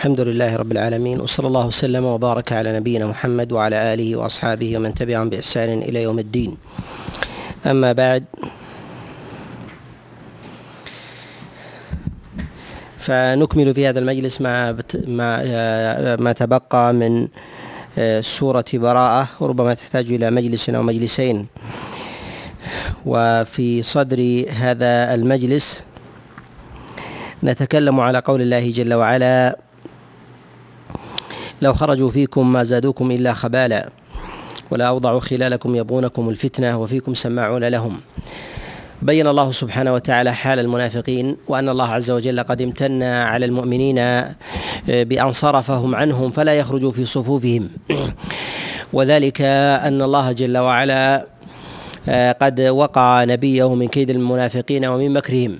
الحمد لله رب العالمين وصلى الله وسلم وبارك على نبينا محمد وعلى آله وأصحابه ومن تبعهم بإحسان إلى يوم الدين. أما بعد فنكمل في هذا المجلس ما ما ما تبقى من آه، سورة براءة وربما تحتاج إلى مجلس أو مجلسين. وفي صدر هذا المجلس نتكلم على قول الله جل وعلا لو خرجوا فيكم ما زادوكم إلا خبالا. ولا أوضعوا خلالكم يبغونكم الفتنة وفيكم سماعون لهم. بين الله سبحانه وتعالى حال المنافقين وأن الله عز وجل قد امتن على المؤمنين آه، بأن صرفهم عنهم فلا يخرجوا في صفوفهم. وذلك أن الله جل وعلا قد وقع نبيه من كيد المنافقين ومن مكرهم.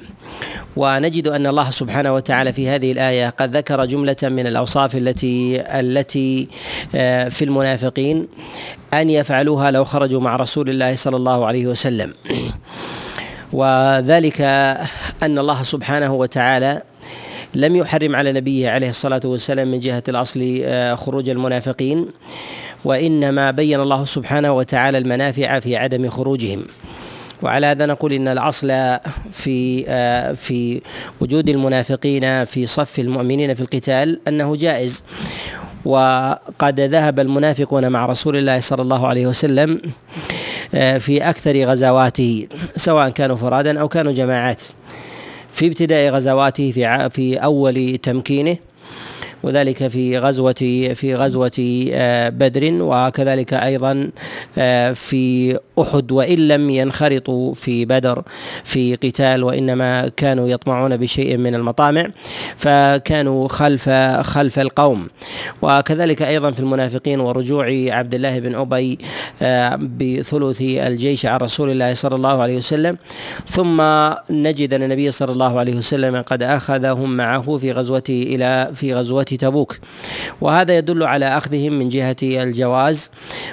ونجد أن الله سبحانه وتعالى في هذه الآية قد ذكر جملة من الأوصاف التي التي آه، في المنافقين أن يفعلوها لو خرجوا مع رسول الله صلى الله عليه وسلم. وذلك أن الله سبحانه وتعالى لم يحرم على نبيه عليه الصلاة والسلام من جهة الأصل آه، خروج المنافقين. وإنما بين الله سبحانه وتعالى المنافع في عدم خروجهم. وعلى هذا نقول إن الأصل في في وجود المنافقين في صف المؤمنين في القتال أنه جائز. وقد ذهب المنافقون مع رسول الله صلى الله عليه وسلم في أكثر غزواته سواء كانوا فرادا أو كانوا جماعات. في ابتداء غزواته في في أول تمكينه وذلك في غزوة في غزوة آه، بدر وكذلك أيضا آه، في أحد وإن لم ينخرطوا في بدر في قتال وإنما كانوا يطمعون بشيء من المطامع فكانوا خلف خلف القوم. وكذلك أيضا في المنافقين ورجوع عبد الله بن أبي آه، بثلث الجيش عن رسول الله صلى الله عليه وسلم. ثم نجد أن النبي صلى الله عليه وسلم قد أخذهم معه في غزوته إلى في غزوة تبوك. وهذا يدل على أخذهم من جهة الجواز.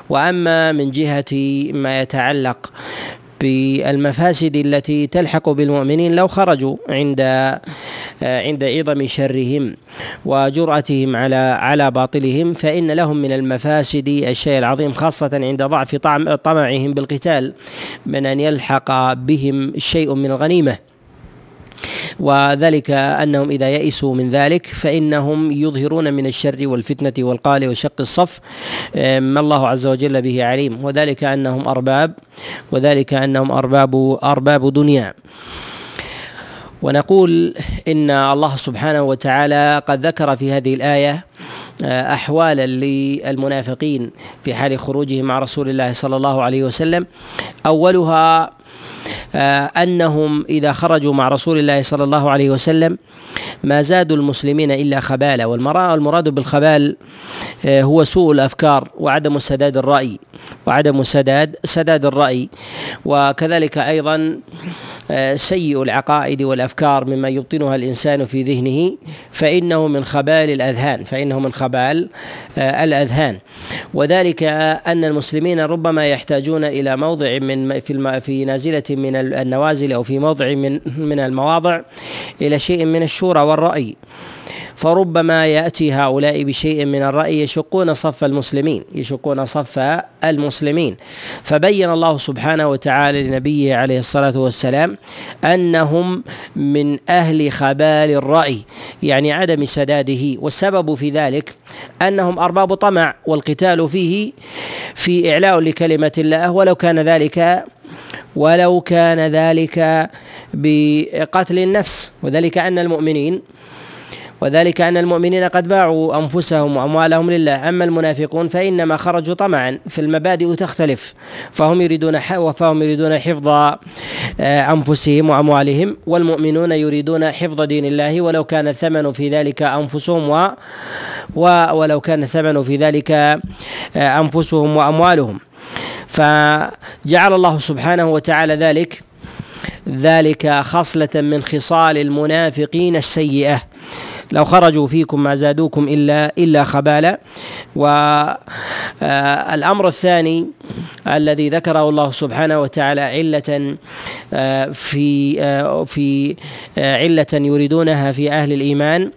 وأما من جهة ما يتعلق بالمفاسد التي تلحق بالمؤمنين لو خرجوا عند عند عظم شرهم وجرأتهم على على باطلهم فإن لهم من المفاسد الشيء العظيم خاصة عند ضعف طمعهم بالقتال من أن يلحق بهم شيء من الغنيمة. وذلك أنهم إذا يئسوا من ذلك فإنهم يظهرون من الشر والفتنة والقال وشق الصف ما الله عز وجل به عليم. وذلك أنهم أرباب وذلك أنهم أرباب أرباب دنيا. ونقول إن الله سبحانه وتعالى قد ذكر في هذه الآية آه، أحوالا للمنافقين في حال خروجهم مع رسول الله صلى الله عليه وسلم. أولها أنهم إذا خرجوا مع رسول الله صلى الله عليه وسلم ما زادوا المسلمين إلا خبالا. والمراد بالخبال آه، هو سوء الأفكار وعدم سداد الرأي وعدم سداد سداد الرأي. وكذلك أيضا آه، سيء العقائد والأفكار مما يبطنها الإنسان في ذهنه فإنه من خبال الأذهان فإنه من خبال الأذهان. وذلك أن المسلمين ربما يحتاجون إلى موضع من في في نازلة من النوازل أو في موضع من من المواضع إلى شيء من الشورى والرأي. فربما يأتي هؤلاء بشيء من الرأي يشقون صف المسلمين يشقون صف المسلمين. فبين الله سبحانه وتعالى لنبيه عليه الصلاة والسلام أنهم من أهل خبال الرأي يعني عدم سداده. والسبب في ذلك أنهم أرباب طمع والقتال فيه في إعلاء لكلمة الله ولو كان ذلك ولو كان ذلك بقتل النفس وذلك أن المؤمنين وذلك أن المؤمنين قد باعوا أنفسهم وأموالهم لله. أما المنافقون فإنما خرجوا طمعا في المبادئ تختلف فهم يريدون فهم يريدون حفظ آه، أنفسهم وأموالهم والمؤمنون يريدون حفظ دين الله. ولو كان الثمن في ذلك أنفسهم و ولو كان الثمن في ذلك آه، أنفسهم وأموالهم. فجعل الله سبحانه وتعالى ذلك ذلك خصلة من خصال المنافقين السيئة. لو خرجوا فيكم ما زادوكم إلا إلا خبالا. والأمر الثاني الذي ذكره الله سبحانه وتعالى علة في في علة يريدونها في أهل الإيمان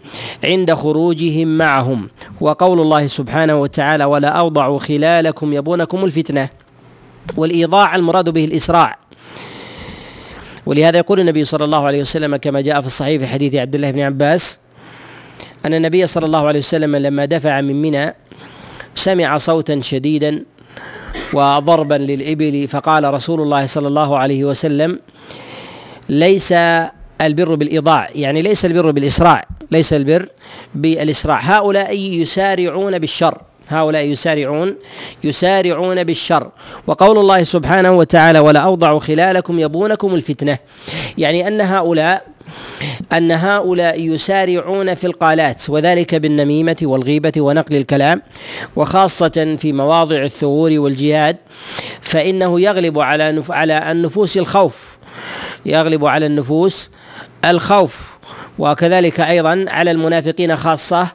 عند خروجهم معهم. وقول الله سبحانه وتعالى ولا أوضع خلالكم يبونكم الفتنة. والإيضاع المراد به الإسراع. ولهذا يقول النبي صلى الله عليه وسلم كما جاء في الصحيح في حديث عبد الله بن عباس أن النبي صلى الله عليه وسلم لما دفع من منى سمع صوتا شديدا وضربا للإبل فقال رسول الله صلى الله عليه وسلم ليس البر بالإضاع يعني ليس البر بالإسراع ليس البر بالإسراع. هؤلاء يسارعون بالشر. هؤلاء يسارعون يسارعون بالشر. وقول الله سبحانه وتعالى ولا أوضع خلالكم يبونكم الفتنة. يعني أن هؤلاء أن هؤلاء يسارعون في القالات وذلك بالنميمة والغيبة ونقل الكلام وخاصة في مواضع الثغور والجهاد فإنه يغلب على على النفوس الخوف. يغلب على النفوس الخوف. وكذلك أيضا على المنافقين خاصة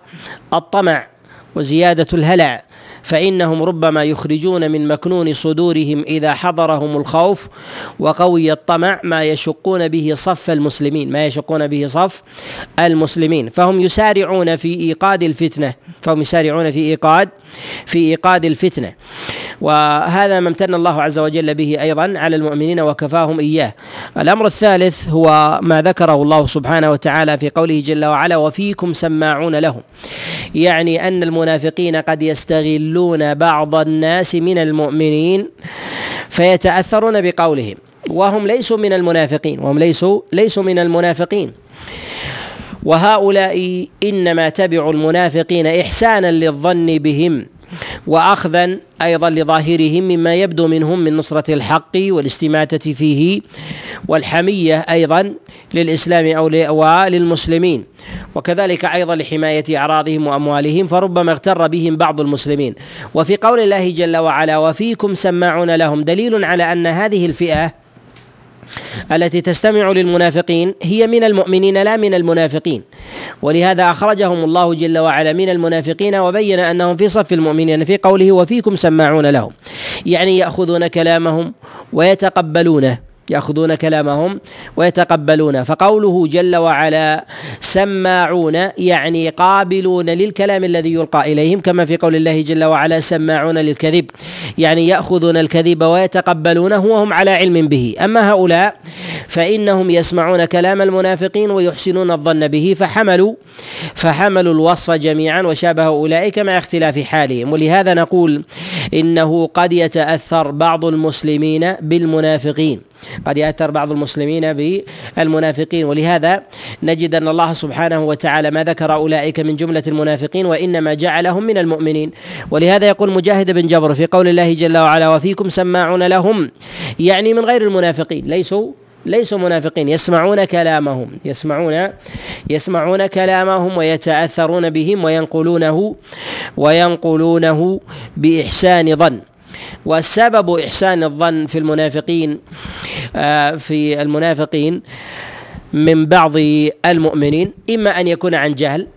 الطمع. وزيادة الهلع فإنهم ربما يخرجون من مكنون صدورهم إذا حضرهم الخوف وقوي الطمع ما يشقون به صف المسلمين ما يشقون به صف المسلمين. فهم يسارعون في إيقاد الفتنة فهم يسارعون في إيقاد في إيقاد الفتنة. وهذا ما امتن الله عز وجل به أيضا على المؤمنين وكفاهم إياه. الأمر الثالث هو ما ذكره الله سبحانه وتعالى في قوله جل وعلا وفيكم سماعون لهم. يعني أن المنافقين قد يستغلون بعض الناس من المؤمنين فيتأثرون بقولهم. وهم ليسوا من المنافقين وهم ليسوا ليسوا من المنافقين. وهؤلاء إنما تبعوا المنافقين إحسانا للظن بهم وأخذا أيضا لظاهرهم مما يبدو منهم من نصرة الحق والاستماتة فيه والحمية أيضا للإسلام أو وللمسلمين وكذلك أيضا لحماية أعراضهم وأموالهم فربما اغتر بهم بعض المسلمين وفي قول الله جل وعلا وفيكم سماعون لهم دليل على أن هذه الفئة التي تستمع للمنافقين هي من المؤمنين لا من المنافقين. ولهذا أخرجهم الله جل وعلا من المنافقين وبين أنهم في صف المؤمنين في قوله وفيكم سماعون لهم يعني يأخذون كلامهم ويتقبلونه. يأخذون كلامهم ويتقبلون فقوله جل وعلا سماعون يعني قابلون للكلام الذي يلقى إليهم كما في قول الله جل وعلا سماعون للكذب يعني يأخذون الكذب ويتقبلونه وهم على علم به. أما هؤلاء فإنهم يسمعون كلام المنافقين ويحسنون الظن به فحملوا فحملوا الوصف جميعا وشابه اولئك مع اختلاف حالهم. ولهذا نقول إنه قد يتأثر بعض المسلمين بالمنافقين. قد يأثر بعض المسلمين بالمنافقين ولهذا نجد أن الله سبحانه وتعالى ما ذكر أولئك من جملة المنافقين وإنما جعلهم من المؤمنين. ولهذا يقول مجاهد بن جبر في قول الله جل وعلا وفيكم سماعون لهم يعني من غير المنافقين ليسوا ليسوا منافقين يسمعون كلامهم يسمعون يسمعون كلامهم ويتأثرون بهم وينقلونه وينقلونه بإحسان ظن. والسبب إحسان الظن في المنافقين آه، في المنافقين من بعض المؤمنين إما أن يكون عن جهل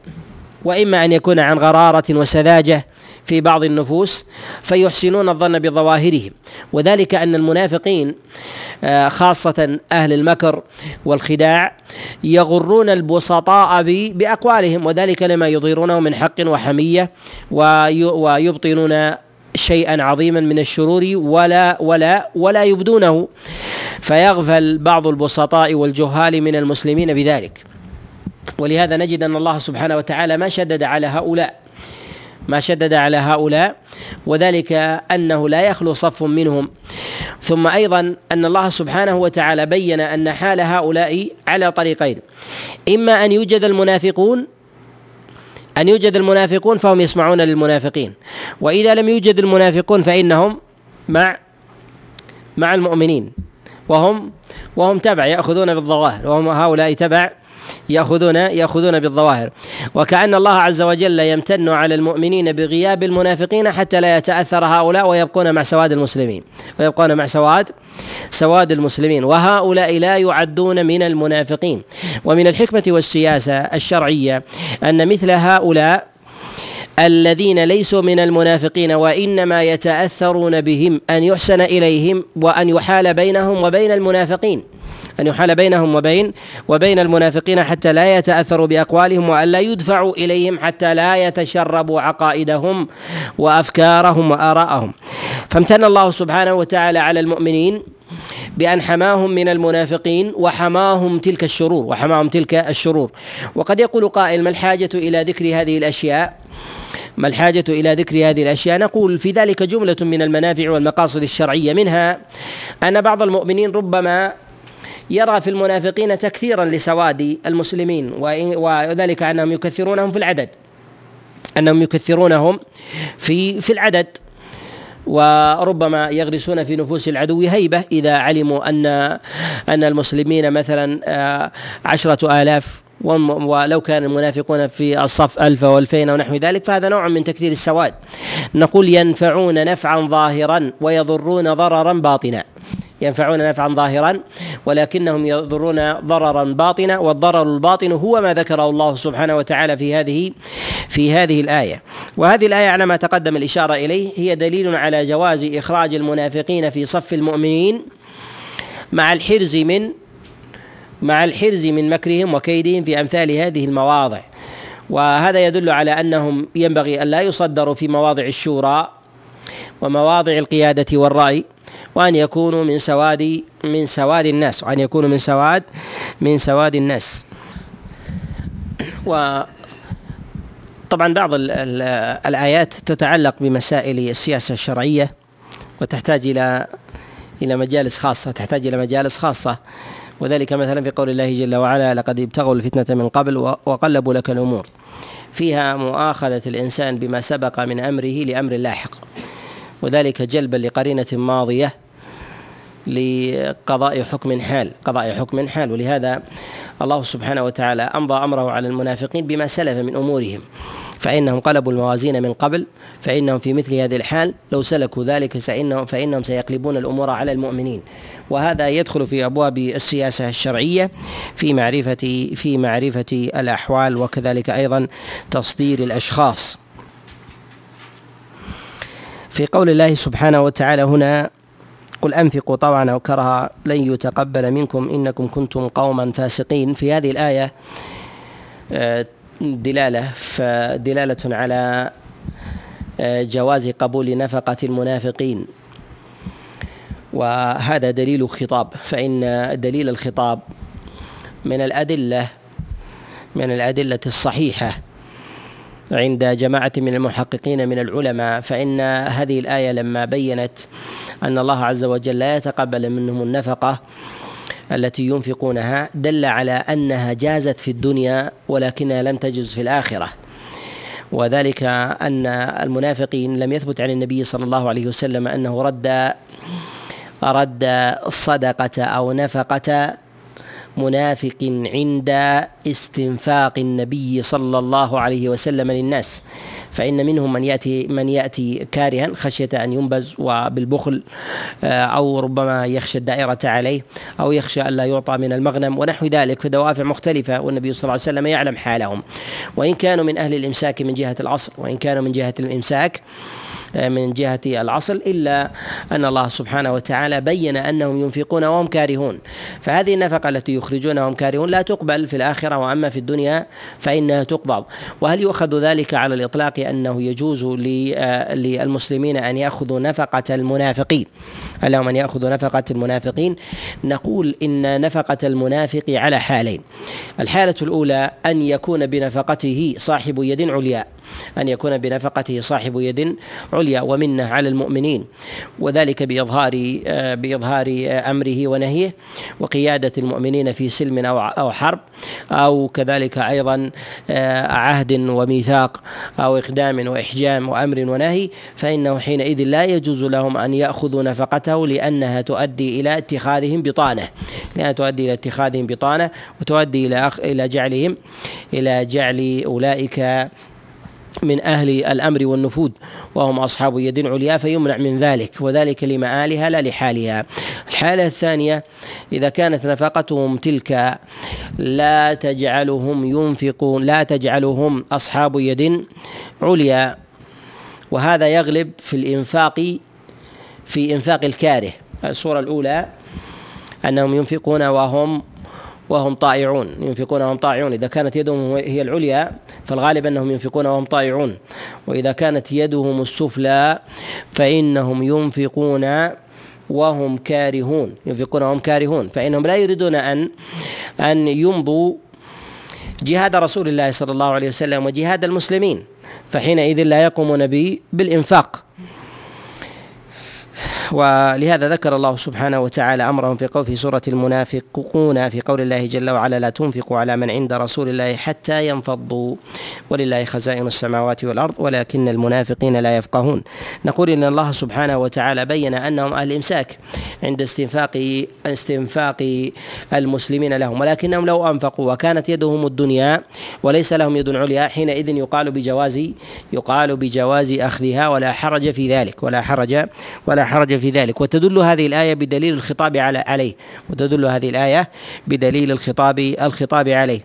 وإما أن يكون عن غرارة وسذاجة في بعض النفوس فيحسنون الظن بظواهرهم. وذلك أن المنافقين آه، خاصة أهل المكر والخداع يغرون البسطاء بأقوالهم وذلك لما يظهرونه من حق وحمية ويبطنون شيئا عظيما من الشرور ولا ولا ولا يبدونه. فيغفل بعض البسطاء والجهال من المسلمين بذلك. ولهذا نجد أن الله سبحانه وتعالى ما شدد على هؤلاء ما شدد على هؤلاء وذلك أنه لا يخلو صف منهم. ثم أيضا أن الله سبحانه وتعالى بين أن حال هؤلاء على طريقين. إما أن يوجد المنافقون أن يوجد المنافقون فهم يسمعون للمنافقين. وإذا لم يوجد المنافقون فإنهم مع مع المؤمنين. وهم وهم تبع يأخذون بالظواهر. وهم هؤلاء تبع يأخذون يأخذون بالظواهر. وكأن الله عز وجل يمتن على المؤمنين بغياب المنافقين حتى لا يتأثر هؤلاء ويبقون مع سواد المسلمين. ويبقون مع سواد سواد المسلمين. وهؤلاء لا يعدون من المنافقين. ومن الحكمة والسياسة الشرعية أن مثل هؤلاء الذين ليسوا من المنافقين وإنما يتأثرون بهم أن يحسن إليهم وأن يحال بينهم وبين المنافقين. أن يحال بينهم وبين وبين المنافقين حتى لا يتأثروا بأقوالهم وأن لا يدفعوا إليهم حتى لا يتشربوا عقائدهم وأفكارهم وآراءهم. فامتن الله سبحانه وتعالى على المؤمنين بأن حماهم من المنافقين وحماهم تلك الشرور وحماهم تلك الشرور. وقد يقول قائل ما الحاجة إلى ذكر هذه الأشياء؟ ما الحاجة إلى ذكر هذه الأشياء؟ نقول في ذلك جملة من المنافع والمقاصد الشرعية. منها أن بعض المؤمنين ربما يرى في المنافقين تكثيرا لسواد المسلمين وذلك أنهم يكثرونهم في العدد. أنهم يكثرونهم في في العدد. وربما يغرسون في نفوس العدو هيبة إذا علموا أن أن المسلمين مثلا آه، عشرة آلاف ولو كان المنافقون في الصف ألف وألفين ونحو ذلك فهذا نوع من تكثير السواد. نقول ينفعون نفعا ظاهرا ويضرون ضررا باطنا. ينفعون نفعا ظاهرا ولكنهم يضرون ضررا باطنا والضرر الباطن هو ما ذكره الله سبحانه وتعالى في هذه في هذه الآية. وهذه الآية على ما تقدم الإشارة إليه هي دليل على جواز إخراج المنافقين في صف المؤمنين مع الحرز من مع الحرز من مكرهم وكيدهم في أمثال هذه المواضع. وهذا يدل على أنهم ينبغي أن لا يصدروا في مواضع الشورى ومواضع القيادة والرأي. وأن يكونوا من سواد من سواد الناس وأن يكونوا من سواد من سواد الناس. و طبعا بعض الآيات تتعلق بمسائل السياسة الشرعية وتحتاج إلى إلى مجالس خاصة تحتاج إلى مجالس خاصة. وذلك مثلا في قول الله جل وعلا لقد ابتغوا الفتنة من قبل وقلبوا لك الأمور. فيها مؤاخذة الإنسان بما سبق من أمره لأمر لاحق. وذلك جلبا لقرينة ماضية لقضاء حكم حال قضاء حكم حال. ولهذا الله سبحانه وتعالى أمضى أمره على المنافقين بما سلف من أمورهم. فإنهم قلبوا الموازين من قبل فإنهم في مثل هذه الحال لو سلكوا ذلك فإنهم, فإنهم سيقلبون الأمور على المؤمنين. وهذا يدخل في أبواب السياسة الشرعية في معرفه في معرفة الأحوال وكذلك أيضا تصدير الأشخاص. في قول الله سبحانه وتعالى هنا قل أنفقوا طوعا أو كرها لن يتقبل منكم إنكم كنتم قوما فاسقين. في هذه الآية آه، دلالة فدلالة على آه، جواز قبول نفقة المنافقين. وهذا دليل خطاب فإن دليل الخطاب من الأدلة من الأدلة الصحيحة. عند جماعة من المحققين من العلماء فإن هذه الآية لما بينت أن الله عز وجل لا يتقبل منهم النفقة التي ينفقونها دل على أنها جازت في الدنيا ولكنها لم تجز في الآخرة. وذلك أن المنافقين لم يثبت عن النبي صلى الله عليه وسلم أنه رد رد الصدقة أو نفقة منافق عند استنفاق النبي صلى الله عليه وسلم للناس. فإن منهم من يأتي من يأتي كارها خشية أن ينبز وبالبخل آه، أو ربما يخشى الدائرة عليه أو يخشى أن لا يعطى من المغنم ونحو ذلك. في دوافع مختلفة والنبي صلى الله عليه وسلم يعلم حالهم. وإن كانوا من أهل الإمساك من جهة العصر وإن كانوا من جهة الإمساك من جهة العصر إلا أن الله سبحانه وتعالى بين أنهم ينفقون وهم كارهون. فهذه النفقة التي يخرجونها وهم كارهون لا تقبل في الآخرة وأما في الدنيا فإنها تقبض. وهل يؤخذ ذلك على الإطلاق أنه يجوز للمسلمين أن يأخذوا نفقة المنافقين؟ لهم أن يأخذوا نفقة المنافقين؟ نقول إن نفقة المنافق على حالين. الحالة الأولى أن يكون بنفقته صاحب يد عليا. أن يكون بنفقته صاحب يد عليا ومنه على المؤمنين وذلك بإظهار بإظهار أمره ونهيه وقيادة المؤمنين في سلم أو أو حرب أو كذلك أيضا عهد وميثاق أو إقدام وإحجام وأمر ونهي فإنه حينئذ لا يجوز لهم أن يأخذوا نفقته لأنها تؤدي إلى اتخاذهم بطانة لأنها تؤدي إلى اتخاذهم بطانة وتؤدي إلى إلى جعلهم إلى جعل أولئك من أهل الأمر والنفوذ وهم أصحاب يد عليا فيمنع من ذلك وذلك لمآلها لا لحالها. الحالة الثانية إذا كانت نفقتهم تلك لا تجعلهم ينفقون لا تجعلهم أصحاب يد عليا. وهذا يغلب في الإنفاق في إنفاق الكاره. الصورة الأولى أنهم ينفقون وهم وهم طائعون ينفقون وهم طائعون. إذا كانت يدهم هي العليا فالغالب أنهم ينفقون وهم طائعون. وإذا كانت يدهم السفلى فإنهم ينفقون وهم كارهون. ينفقون وهم كارهون. فإنهم لا يريدون أن أن يمضوا جهاد رسول الله صلى الله عليه وسلم وجهاد المسلمين. فحينئذ لا يقومون بالإنفاق. ولهذا ذكر الله سبحانه وتعالى أمرهم في قول في سورة المنافقون في قول الله جل وعلا لا تنفقوا على من عند رسول الله حتى ينفضوا. ولله خزائن السماوات والأرض ولكن المنافقين لا يفقهون. نقول إن الله سبحانه وتعالى بين أنهم أهل إمساك عند استنفاق استنفاق المسلمين لهم. ولكنهم لو أنفقوا وكانت يدهم الدنيا وليس لهم يد عليا حينئذ يقال بجواز يقال بجواز أخذها ولا حرج في ذلك ولا حرج ولا حرج في ذلك. وتدل هذه الآية بدليل الخطاب على عليه. وتدل هذه الآية بدليل الخطاب الخطاب عليه.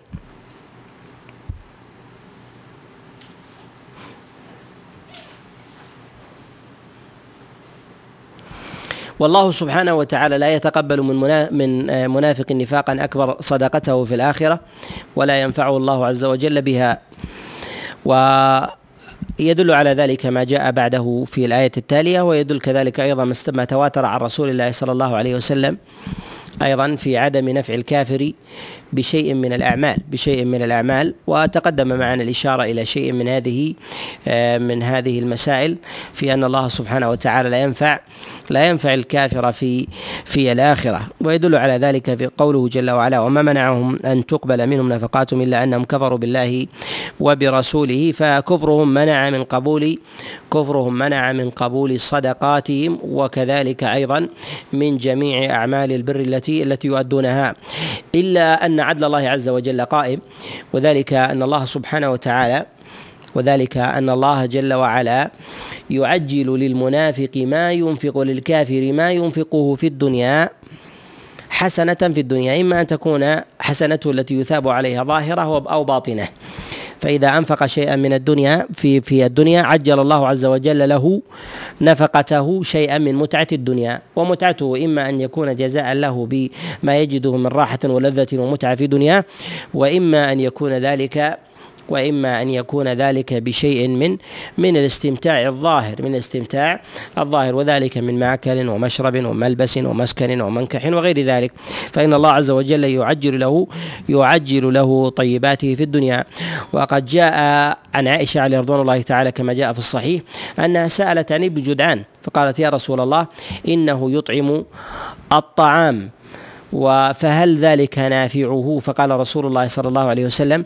والله سبحانه وتعالى لا يتقبل من من منافق نفاقا أكبر صدقته في الآخرة ولا ينفعه الله عز وجل بها. و يدل على ذلك ما جاء بعده في الآية التالية ويدل كذلك أيضا ما تواتر عن رسول الله صلى الله عليه وسلم أيضا في عدم نفع الكافر بشيء من الأعمال بشيء من الأعمال وتقدم معنا الإشارة إلى شيء من هذه آه، من هذه المسائل في أن الله سبحانه وتعالى لا ينفع لا ينفع الكافر في في الآخرة. ويدل على ذلك في قوله جل وعلا وما منعهم أن تقبل منهم نفقاتهم إلا أنهم كفروا بالله وبرسوله. فكفرهم منع من قبول كفرهم منع من قبول صدقاتهم وكذلك أيضا من جميع أعمال البر التي التي يؤدونها. إلا أن عدل الله عز وجل قائم وذلك أن الله سبحانه وتعالى وذلك أن الله جل وعلا يعجل للمنافق ما ينفق للكافر ما ينفقه في الدنيا حسنة في الدنيا إما أن تكون حسنته التي يثاب عليها ظاهرة أو باطنة. فإذا أنفق شيئا من الدنيا في في الدنيا عجل الله عز وجل له نفقته شيئا من متعة الدنيا. ومتعته إما أن يكون جزاء له بما يجده من راحة ولذة ومتعة في دنياه وإما أن يكون ذلك وإما أن يكون ذلك بشيء من من الاستمتاع الظاهر من الاستمتاع الظاهر وذلك من ماكل ومشرب وملبس ومسكن ومنكح وغير ذلك. فإن الله عز وجل يعجل له يعجل له طيباته في الدنيا. وقد جاء عن عائشة عليه رضوان الله تعالى كما جاء في الصحيح أنها سالت عن ابن جدعان فقالت يا رسول الله إنه يطعم الطعام. فهل ذلك نافعه؟ فقال رسول الله صلى الله عليه وسلم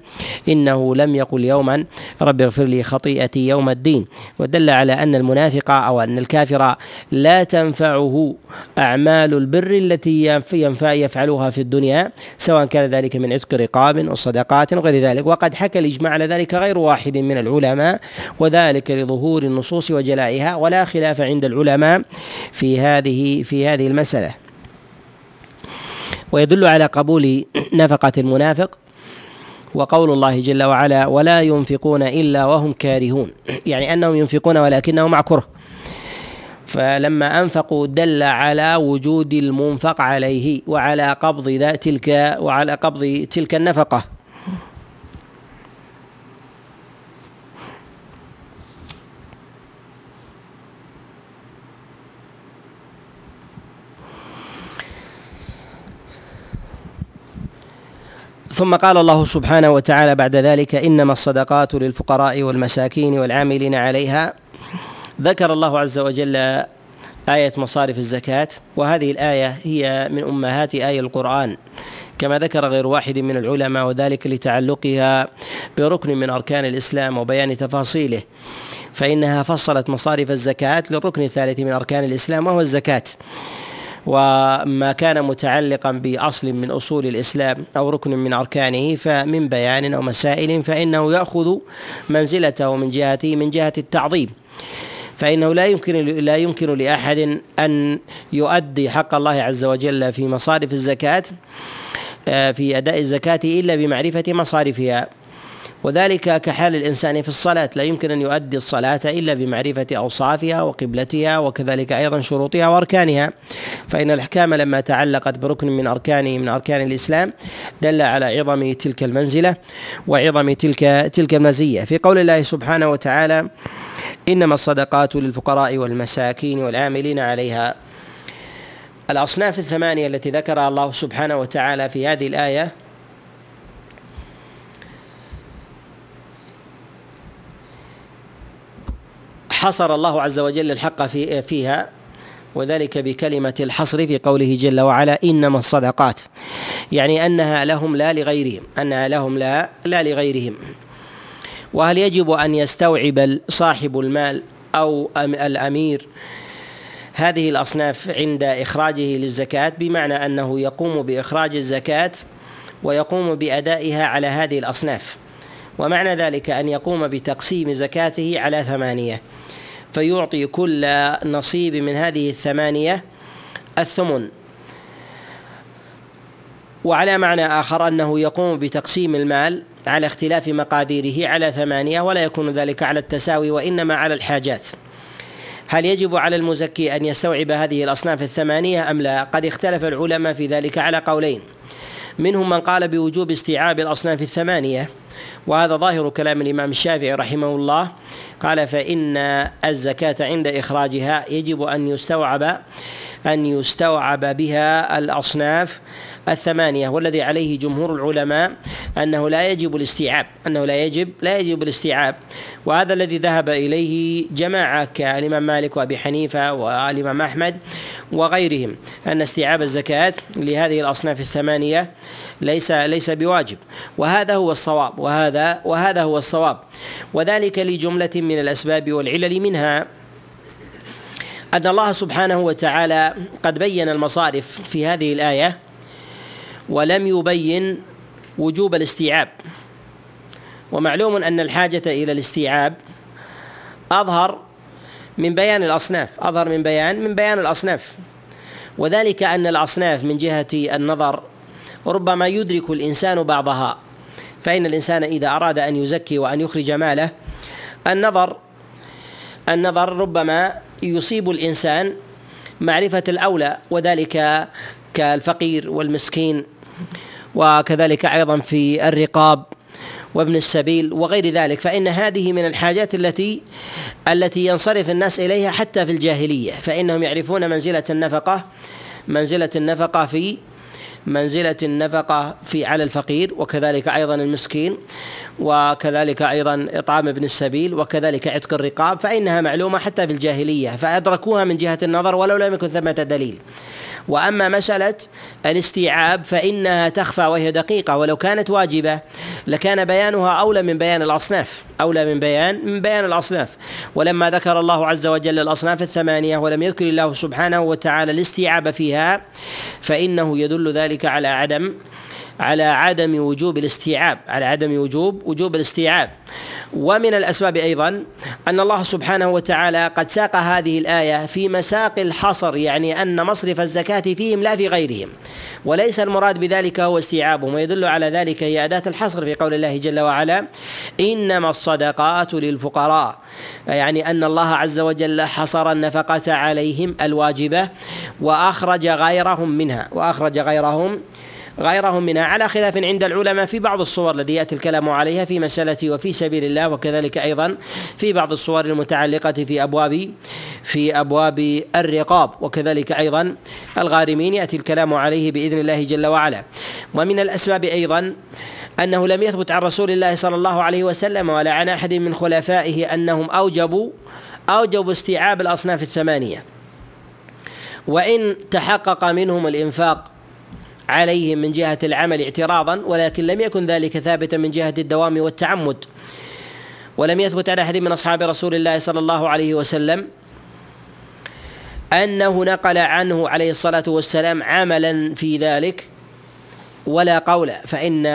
إنه لم يقل يوما رب اغفر لي خطيئتي يوم الدين. ودل على أن المنافق أو أن الكافر لا تنفعه أعمال البر التي ينفع يفعلها في الدنيا سواء كان ذلك من عتق رقاب وصدقات وغير ذلك. وقد حكى الإجماع على ذلك غير واحد من العلماء وذلك لظهور النصوص وجلائها. ولا خلاف عند العلماء في هذه في هذه المسألة. ويدل على قبول نفقة المنافق وقول الله جل وعلا ولا ينفقون إلا وهم كارهون. يعني أنهم ينفقون ولكنه مع كره. فلما أنفقوا دل على وجود المنفق عليه وعلى قبض تلك وعلى قبض تلك النفقة. ثم قال الله سبحانه وتعالى بعد ذلك إنما الصدقات للفقراء والمساكين والعاملين عليها. ذكر الله عز وجل آية مصارف الزكاة وهذه الآية هي من أمهات آي القرآن كما ذكر غير واحد من العلماء وذلك لتعلقها بركن من أركان الإسلام وبيان تفاصيله فإنها فصلت مصارف الزكاة للركن الثالث من أركان الإسلام وهو الزكاة. وما كان متعلقا بأصل من أصول الإسلام أو ركن من أركانه فمن بيان أو مسائل فإنه يأخذ منزلته من جهته من جهة التعظيم. فإنه لا يمكن لا يمكن لأحد أن يؤدي حق الله عز وجل في مصارف الزكاة آه، في أداء الزكاة إلا بمعرفة مصارفها. وذلك كحال الإنسان في الصلاة. لا يمكن أن يؤدي الصلاة إلا بمعرفة أوصافها وقبلتها وكذلك أيضا شروطها وأركانها. فإن الأحكام لما تعلقت بركن من أركان من أركان الإسلام دل على عظم تلك المنزلة وعظم تلك تلك المزية. في قول الله سبحانه وتعالى إنما الصدقات للفقراء والمساكين والعاملين عليها. الأصناف الثمانية التي ذكرها الله سبحانه وتعالى في هذه الآية حصر الله عز وجل الحق في فيها وذلك بكلمة الحصر في قوله جل وعلا إنما الصدقات يعني أنها لهم لا لغيرهم أنها لهم لا لا لغيرهم. وهل يجب أن يستوعب صاحب المال أو الأمير هذه الأصناف عند إخراجه للزكاة؟ بمعنى أنه يقوم بإخراج الزكاة ويقوم بأدائها على هذه الأصناف. ومعنى ذلك أن يقوم بتقسيم زكاته على ثمانية. فيعطي كل نصيب من هذه الثمانية الثمن. وعلى معنى آخر أنه يقوم بتقسيم المال على اختلاف مقاديره على ثمانية ولا يكون ذلك على التساوي وإنما على الحاجات. هل يجب على المزكي أن يستوعب هذه الأصناف الثمانية أم لا؟ قد اختلف العلماء في ذلك على قولين. منهم من قال بوجوب استيعاب الأصناف الثمانية وهذا ظاهر كلام الإمام الشافعي رحمه الله. قال فإن الزكاة عند إخراجها يجب أن يستوعب أن يستوعب بها الأصناف الثمانية والذي عليه جمهور العلماء أنه لا يجب الاستيعاب أنه لا يجب لا يجب الاستيعاب. وهذا الذي ذهب إليه جماعة كالإمام مالك وأبي حنيفة والإمام أحمد وغيرهم أن استيعاب الزكاة لهذه الأصناف الثمانية ليس ليس بواجب. وهذا هو الصواب وهذا وهذا هو الصواب. وذلك لجملة من الأسباب والعلل منها أن الله سبحانه وتعالى قد بين المصارف في هذه الآية ولم يبين وجوب الاستيعاب. ومعلوم أن الحاجة إلى الاستيعاب أظهر من بيان الأصناف أظهر من بيان من بيان الأصناف. وذلك أن الأصناف من جهة النظر ربما يدرك الإنسان بعضها. فإن الإنسان إذا أراد أن يزكي وأن يخرج ماله النظر النظر ربما يصيب الإنسان معرفة الأولى وذلك كالفقير والمسكين. وكذلك أيضا في الرقاب وابن السبيل وغير ذلك. فإن هذه من الحاجات التي التي ينصرف الناس إليها حتى في الجاهلية. فإنهم يعرفون منزلة النفقة منزلة النفقة في منزلة النفقة في على الفقير وكذلك أيضا المسكين وكذلك أيضا إطعام ابن السبيل وكذلك عتق الرقاب. فإنها معلومة حتى في الجاهلية. فأدركوها من جهة النظر ولو لم يكن ثمة دليل. وأما مسألة الاستيعاب فإنها تخفى وهي دقيقة ولو كانت واجبة لكان بيانها أولى من بيان الأصناف أولى من بيان من بيان الأصناف. ولما ذكر الله عز وجل الأصناف الثمانية ولم يذكر الله سبحانه وتعالى الاستيعاب فيها فإنه يدل ذلك على عدم على عدم وجوب الاستيعاب على عدم وجوب وجوب الاستيعاب. ومن الأسباب أيضا أن الله سبحانه وتعالى قد ساق هذه الآية في مساق الحصر يعني أن مصرف الزكاة فيهم لا في غيرهم. وليس المراد بذلك هو استيعابهم ويدل على ذلك هي أداة الحصر في قول الله جل وعلا إنما الصدقات للفقراء. يعني أن الله عز وجل حصر النفقة عليهم الواجبة وأخرج غيرهم منها وأخرج غيرهم غيرهم منها. على خلاف عند العلماء في بعض الصور التي يأتي الكلام عليها في مسألة وفي سبيل الله وكذلك أيضا في بعض الصور المتعلقة في أبواب في أبواب الرقاب وكذلك أيضا الغارمين يأتي الكلام عليه بإذن الله جل وعلا. ومن الأسباب أيضا أنه لم يثبت عن رسول الله صلى الله عليه وسلم ولا عن أحد من خلفائه أنهم أوجبوا أوجبوا استيعاب الأصناف الثمانية. وإن تحقق منهم الإنفاق عليهم من جهة العمل اعتراضا ولكن لم يكن ذلك ثابتا من جهة الدوام والتعمد. ولم يثبت عن أحد من أصحاب رسول الله صلى الله عليه وسلم أنه نقل عنه عليه الصلاة والسلام عملا في ذلك ولا قول. فإن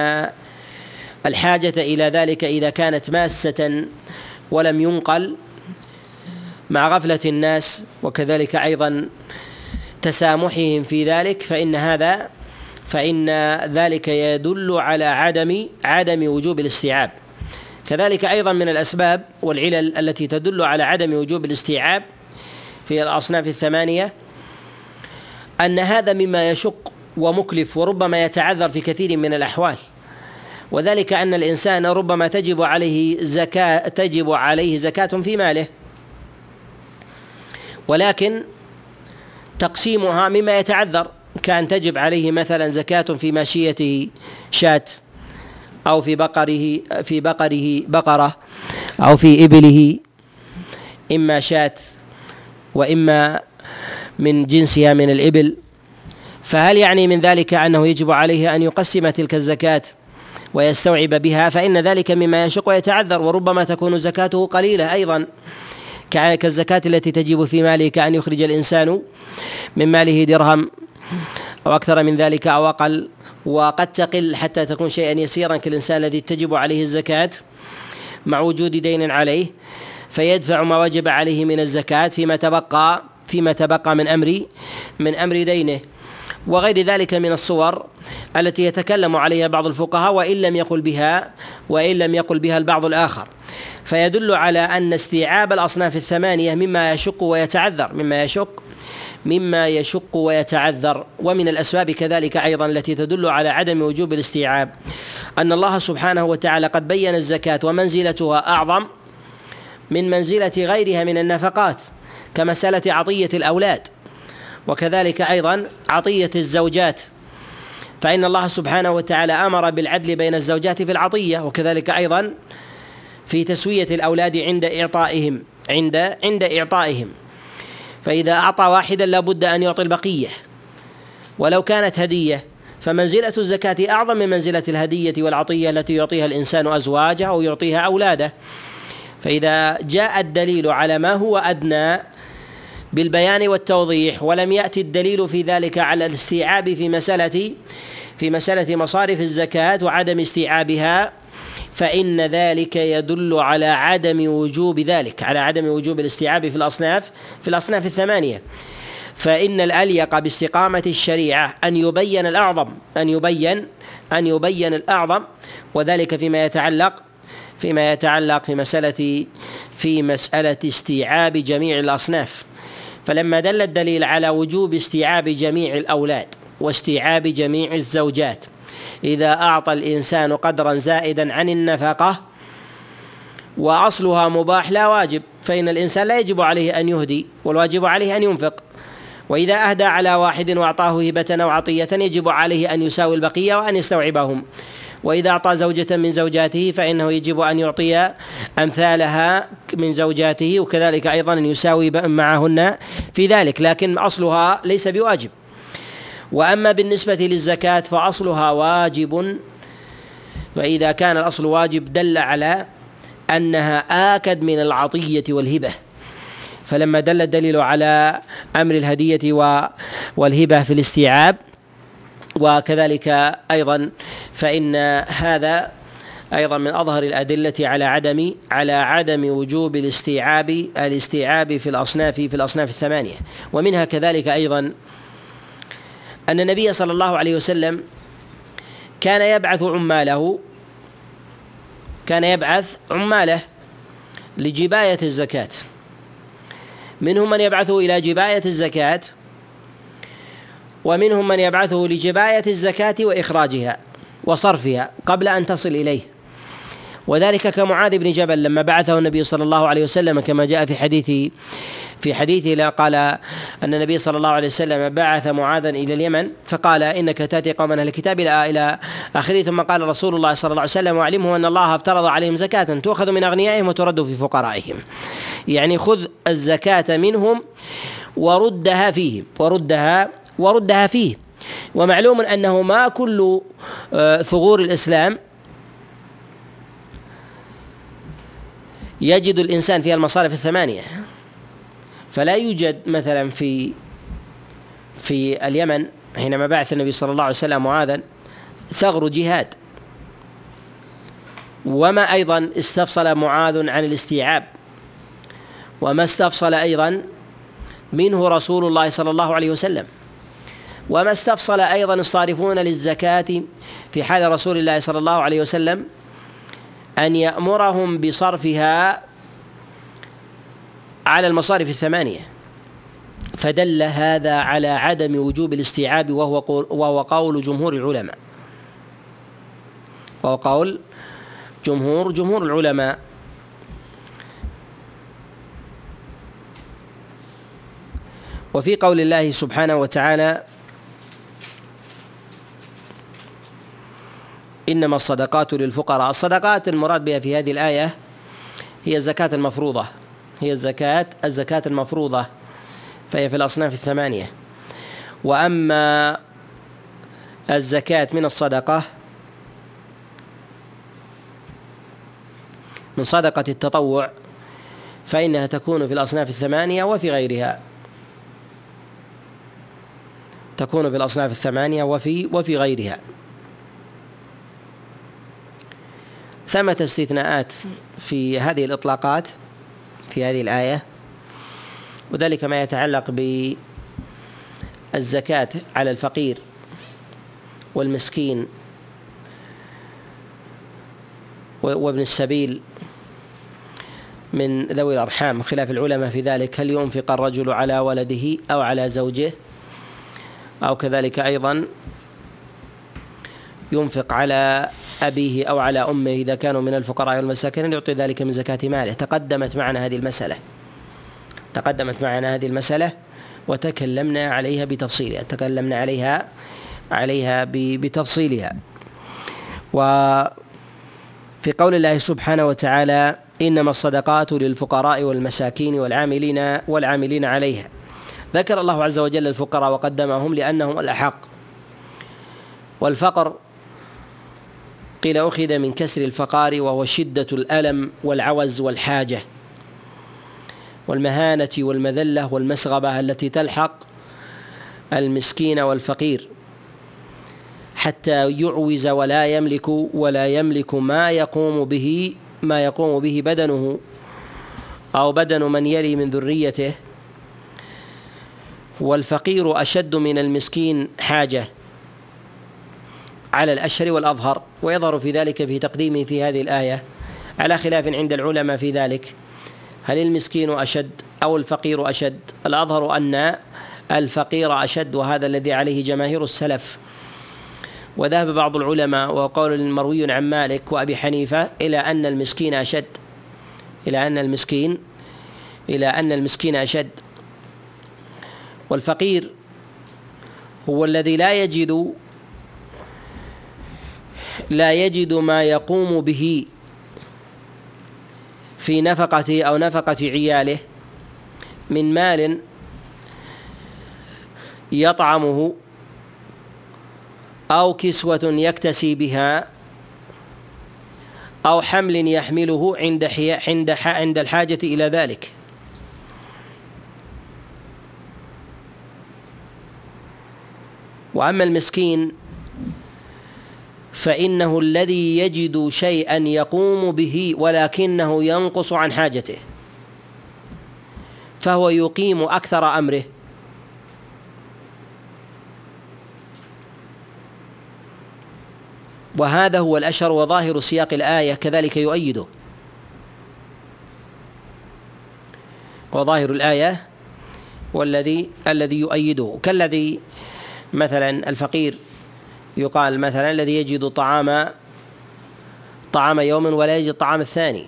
الحاجة إلى ذلك إذا كانت ماسة ولم ينقل مع غفلة الناس وكذلك أيضا تسامحهم في ذلك فإن هذا فإن ذلك يدل على عدم عدم وجوب الاستيعاب. كذلك أيضا من الأسباب والعلل التي تدل على عدم وجوب الاستيعاب في الأصناف الثمانية أن هذا مما يشق ومكلف وربما يتعذر في كثير من الأحوال. وذلك أن الإنسان ربما تجب عليه زكاة تجب عليه زكاة في ماله. ولكن تقسيمها مما يتعذر. كأن تجب عليه مثلا زكاة في ماشيته شاة أو في بقره في بقره بقرة أو في إبله إما شاة وإما من جنسها من الإبل. فهل يعني من ذلك أنه يجب عليه أن يقسم تلك الزكاة ويستوعب بها؟ فإن ذلك مما يشق ويتعذر وربما تكون زكاته قليلة أيضا. كالزكاة التي تجب في ماله كأن يخرج الإنسان من ماله درهم أو أكثر من ذلك أو أقل. وقد تقل حتى تكون شيئا يسيرا كالإنسان الذي تجب عليه الزكاة مع وجود دين عليه فيدفع ما وجب عليه من الزكاة فيما تبقى فيما تبقى من أمر من أمر دينه. وغير ذلك من الصور التي يتكلم عليها بعض الفقهاء وإن لم يقل بها وإن لم يقل بها البعض الآخر. فيدل على أن استيعاب الأصناف الثمانية مما يشق ويتعذر مما يشق مما يشق ويتعذر. ومن الأسباب كذلك أيضا التي تدل على عدم وجوب الاستيعاب أن الله سبحانه وتعالى قد بين الزكاة ومنزلتها أعظم من منزلة غيرها من النفقات كمسألة عطية الأولاد. وكذلك أيضا عطية الزوجات. فإن الله سبحانه وتعالى أمر بالعدل بين الزوجات في العطية وكذلك أيضا في تسوية الأولاد عند إعطائهم عند عند إعطائهم. فإذا أعطى واحدا لابد أن يعطي البقية. ولو كانت هدية فمنزلة الزكاة أعظم من منزلة الهدية والعطية التي يعطيها الإنسان أزواجه أو يعطيها أولاده. فإذا جاء الدليل على ما هو أدنى بالبيان والتوضيح ولم يأتي الدليل في ذلك على الاستيعاب في مسألة في مسألة مصارف الزكاة وعدم استيعابها فإن ذلك يدل على عدم وجوب ذلك على عدم وجوب الاستيعاب في الأصناف في الأصناف الثمانية. فإن الأليق باستقامة الشريعة أن يبين الأعظم أن يبين أن يبين الأعظم وذلك فيما يتعلق فيما يتعلق في مسألة في مسألة استيعاب جميع الأصناف. فلما دل الدليل على وجوب استيعاب جميع الأولاد واستيعاب جميع الزوجات إذا أعطى الإنسان قدرا زائدا عن النفقة وأصلها مباح لا واجب فإن الإنسان لا يجب عليه أن يهدي والواجب عليه أن ينفق. وإذا أهدى على واحد وأعطاه هبة أو عطية يجب عليه أن يساوي البقية وأن يستوعبهم. وإذا أعطى زوجة من زوجاته فإنه يجب أن يعطي أمثالها من زوجاته وكذلك أيضا أن يساوي معهن في ذلك لكن أصلها ليس بواجب. وأما بالنسبة للزكاة فأصلها واجب فاذا كان الأصل واجب دل على أنها آكد من العطية والهبة. فلما دل الدليل على أمر الهدية والهبة في الاستيعاب وكذلك أيضا فإن هذا أيضا من أظهر الأدلة على عدم على عدم وجوب الاستيعاب الاستيعاب في الاصناف في الأصناف الثمانية. ومنها كذلك أيضا أن النبي صلى الله عليه وسلم كان يبعث عماله كان يبعث عماله لجباية الزكاة. منهم من يبعثه إلى جباية الزكاة ومنهم من يبعثه لجباية الزكاة وإخراجها وصرفها قبل أن تصل إليه. وذلك كمعاذ بن جبل لما بعثه النبي صلى الله عليه وسلم كما جاء في حديث في حديثه قال أن النبي صلى الله عليه وسلم بعث معاذا إلى اليمن فقال إنك تأتي قوما أهل الكتاب إلى إلى آخره. ثم قال رسول الله صلى الله عليه وسلم واعلمه أن الله افترض عليهم زكاة تؤخذ من أغنيائهم وترد في فقرائهم. يعني خذ الزكاة منهم وردها فيهم وردها وردها فيه. ومعلوم أنه ما كل آه، ثغور الإسلام يجد الإنسان فيها المصارف الثمانية. فلا يوجد مثلا في في اليمن حينما بعث النبي صلى الله عليه وسلم معاذا ثغر جهاد. وما أيضا استفصل معاذ عن الاستيعاب. وما استفصل أيضا منه رسول الله صلى الله عليه وسلم. وما استفصل أيضا الصارفون للزكاة في حال رسول الله صلى الله عليه وسلم أن يأمرهم بصرفها على المصارف الثمانية. فدل هذا على عدم وجوب الاستيعاب وهو قول وهو قول جمهور العلماء. وهو قول جمهور جمهور العلماء. وفي قول الله سبحانه وتعالى إنما الصدقات للفقراء. الصدقات المراد بها في هذه الآية هي الزكاة المفروضة. هي الزكاة الزكاة المفروضة فهي في الأصناف الثمانية. وأما الزكاة من الصدقة من صدقة التطوع فإنها تكون في الأصناف الثمانية وفي غيرها. تكون في الأصناف الثمانية وفي وفي غيرها. ثمة استثناءات في هذه الإطلاقات. في هذه الآية وذلك ما يتعلق بالزكاة على الفقير والمسكين وابن السبيل من ذوي الأرحام خلاف العلماء في ذلك هل ينفق الرجل على ولده أو على زوجه؟ أو كذلك أيضا ينفق على أبيه أو على أمه إذا كانوا من الفقراء والمساكين يعطي ذلك من زكاة ماله. تقدمت معنا هذه المسألة. تقدمت معنا هذه المسألة وتكلمنا عليها بتفصيلها. تكلمنا عليها عليها بتفصيلها. وفي قول الله سبحانه وتعالى إنما الصدقات للفقراء والمساكين والعاملين والعاملين عليها. ذكر الله عز وجل الفقراء وقدمهم لأنهم الأحق. والفقر قيل أخذ من كسر الفقار وهو شدة الألم والعوز والحاجة والمهانة والمذلة والمسغبة التي تلحق المسكين والفقير حتى يعوز ولا يملك ولا يملك ما يقوم به ما يقوم به بدنه أو بدن من يلي من ذريته والفقير أشد من المسكين حاجة على الأشهر والأظهر ويظهر في ذلك في تقديمه في هذه الآية على خلاف عند العلماء في ذلك. هل المسكين أشد أو الفقير أشد؟ الأظهر أن الفقير أشد وهذا الذي عليه جماهير السلف. وذهب بعض العلماء وقول مروي عن مالك وأبي حنيفة إلى أن المسكين أشد. إلى أن المسكين إلى أن المسكين أشد. والفقير هو الذي لا يجد لا يجد ما يقوم به في نفقته أو نفقة عياله من مال يطعمه أو كسوة يكتسي بها أو حمل يحمله عند عند عند الحاجة إلى ذلك. وأما المسكين فإنه الذي يجد شيئا يقوم به ولكنه ينقص عن حاجته فهو يقيم أكثر أمره. وهذا هو الأشهر وظاهر سياق الآية كذلك يؤيده وظاهر الآية والذي الذي يؤيده كالذي مثلا الفقير يقال مثلا الذي يجد طعام طعام يوم ولا يجد طعام الثاني.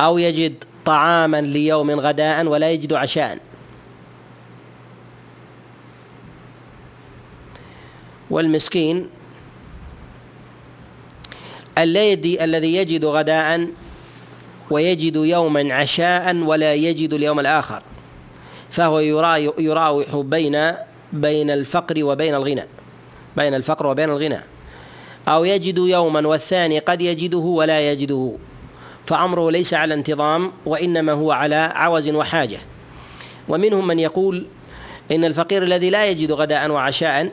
أو يجد طعاما ليوم غداء ولا يجد عشاء. والمسكين الذي الذي يجد غداء ويجد يوما عشاء ولا يجد اليوم الآخر. فهو يراوح بين بين الفقر وبين الغنى. بين الفقر وبين الغنى. أو يجد يوما والثاني قد يجده ولا يجده. فأمره ليس على انتظام وإنما هو على عوز وحاجة. ومنهم من يقول إن الفقير الذي لا يجد غداء وعشاء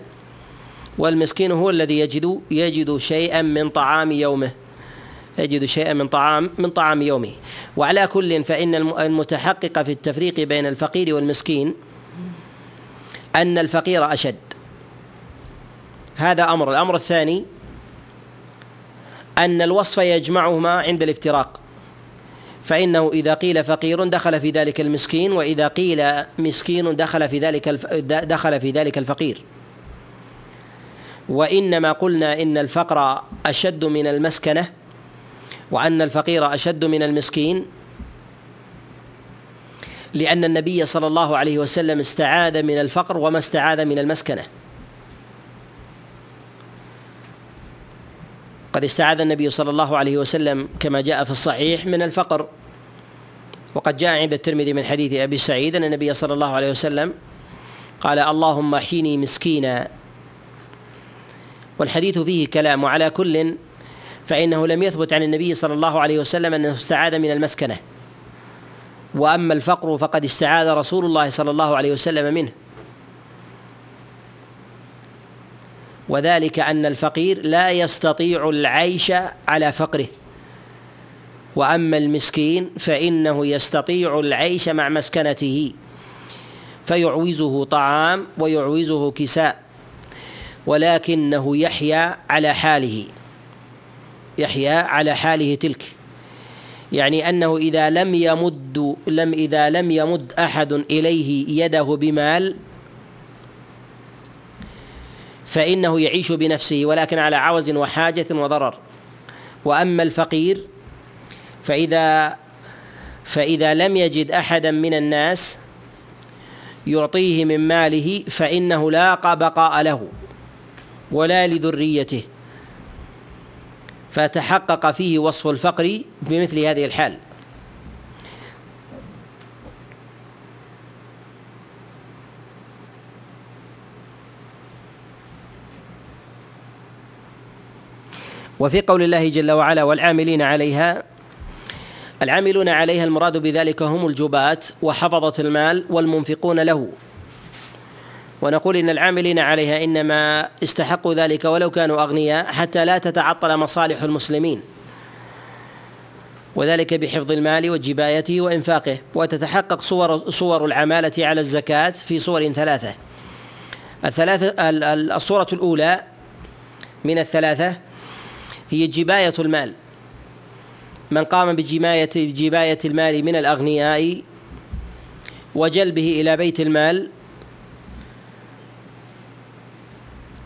والمسكين هو الذي يجد يجد شيئا من طعام يومه. يجد شيئا من طعام من طعام يومه. وعلى كل فإن المتحقق في التفريق بين الفقير والمسكين أن الفقير أشد. هذا أمر. الأمر الثاني أن الوصف يجمعهما عند الافتراق. فإنه إذا قيل فقير دخل في ذلك المسكين وإذا قيل مسكين دخل في ذلك دخل في ذلك الفقير. وإنما قلنا إن الفقر أشد من المسكنة وأن الفقير أشد من المسكين لأن النبي صلى الله عليه وسلم استعاذ من الفقر وما استعاذ من المسكنة. قد استعاذ النبي صلى الله عليه وسلم كما جاء في الصحيح من الفقر. وقد جاء عند الترمذي من حديث أبي سعيد أن النبي صلى الله عليه وسلم قال اللهم احيني مسكينا. والحديث فيه كلام وعلى كل فإنه لم يثبت عن النبي صلى الله عليه وسلم أنه استعاذ من المسكنة. وأما الفقر فقد استعاذ رسول الله صلى الله عليه وسلم منه. وذلك أن الفقير لا يستطيع العيش على فقره. وأما المسكين فإنه يستطيع العيش مع مسكنته فيعوزه طعام ويعوزه كساء ولكنه يحيا على حاله يحيا على حاله تلك. يعني أنه إذا لم يمد لم إذا لم يمد أحد إليه يده بمال فإنه يعيش بنفسه ولكن على عوز وحاجة وضرر. وأما الفقير فإذا فإذا لم يجد أحدا من الناس يعطيه من ماله فإنه لا بقاء له ولا لذريته. فتحقق فيه وصف الفقر بمثل هذه الحال. وفي قول الله جل وعلا والعاملين عليها العاملون عليها المراد بذلك هم الجبات وحفظة المال والمنفقون له. ونقول إن العاملين عليها إنما استحقوا ذلك ولو كانوا أغنياء حتى لا تتعطل مصالح المسلمين. وذلك بحفظ المال وجبايته وإنفاقه وتتحقق صور صور العمالة على الزكاة في صور ثلاثة. الثلاثة الصورة الأولى من الثلاثة هي جباية المال. من قام بجمايه بجبايه المال من الأغنياء وجلبه إلى بيت المال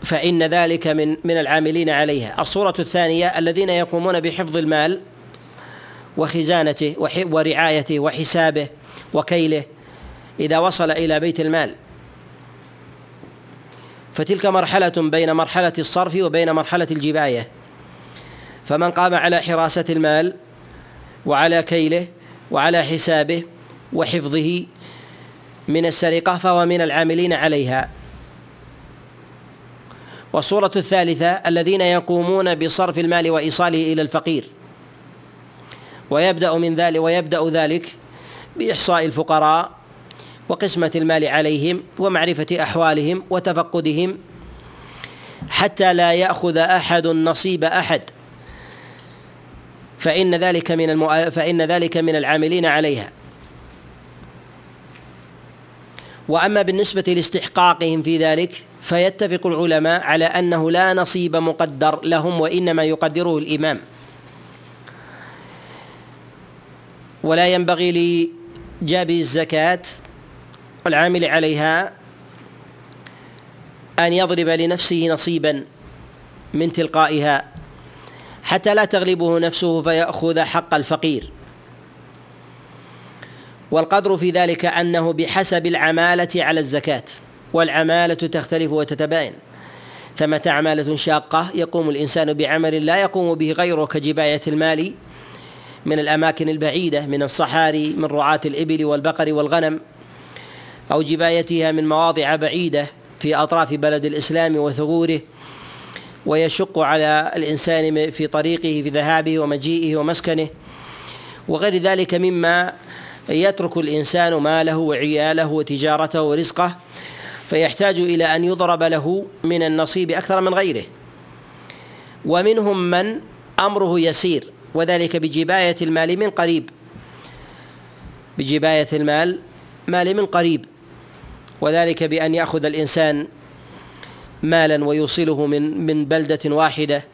فإن ذلك من من العاملين عليها. الصورة الثانية الذين يقومون بحفظ المال وخزانته ورعايته وحسابه وكيله إذا وصل إلى بيت المال. فتلك مرحلة بين مرحلة الصرف وبين مرحلة الجباية. فمن قام على حراسة المال وعلى كيله وعلى حسابه وحفظه من السرقة فهو من العاملين عليها. والصورة الثالثة الذين يقومون بصرف المال وإيصاله إلى الفقير. ويبدأ من ذلك ويبدأ ذلك بإحصاء الفقراء وقسمة المال عليهم ومعرفة أحوالهم وتفقدهم حتى لا يأخذ أحد نصيب أحد. فإن ذلك من المؤ... فإن ذلك من العاملين عليها. وأما بالنسبة لاستحقاقهم في ذلك فيتفق العلماء على أنه لا نصيب مقدر لهم وإنما يقدره الإمام. ولا ينبغي لجاب الزكاة والعامل عليها أن يضرب لنفسه نصيبا من تلقائها. حتى لا تغلبه نفسه فيأخذ حق الفقير. والقدر في ذلك أنه بحسب العمالة على الزكاة والعمالة تختلف وتتباين. ثمة عمالة شاقة يقوم الإنسان بعمل لا يقوم به غيره كجباية المال من الأماكن البعيدة من الصحاري من رعاة الإبل والبقر والغنم أو جبايتها من مواضع بعيدة في أطراف بلد الإسلام وثغوره. ويشق على الإنسان في طريقه في ذهابه ومجيئه ومسكنه. وغير ذلك مما يترك الإنسان ماله وعياله وتجارته ورزقه فيحتاج إلى أن يضرب له من النصيب أكثر من غيره. ومنهم من أمره يسير وذلك بجباية المال من قريب. بجباية المال مال من قريب. وذلك بأن يأخذ الإنسان مالا ويوصله من من بلدة واحدة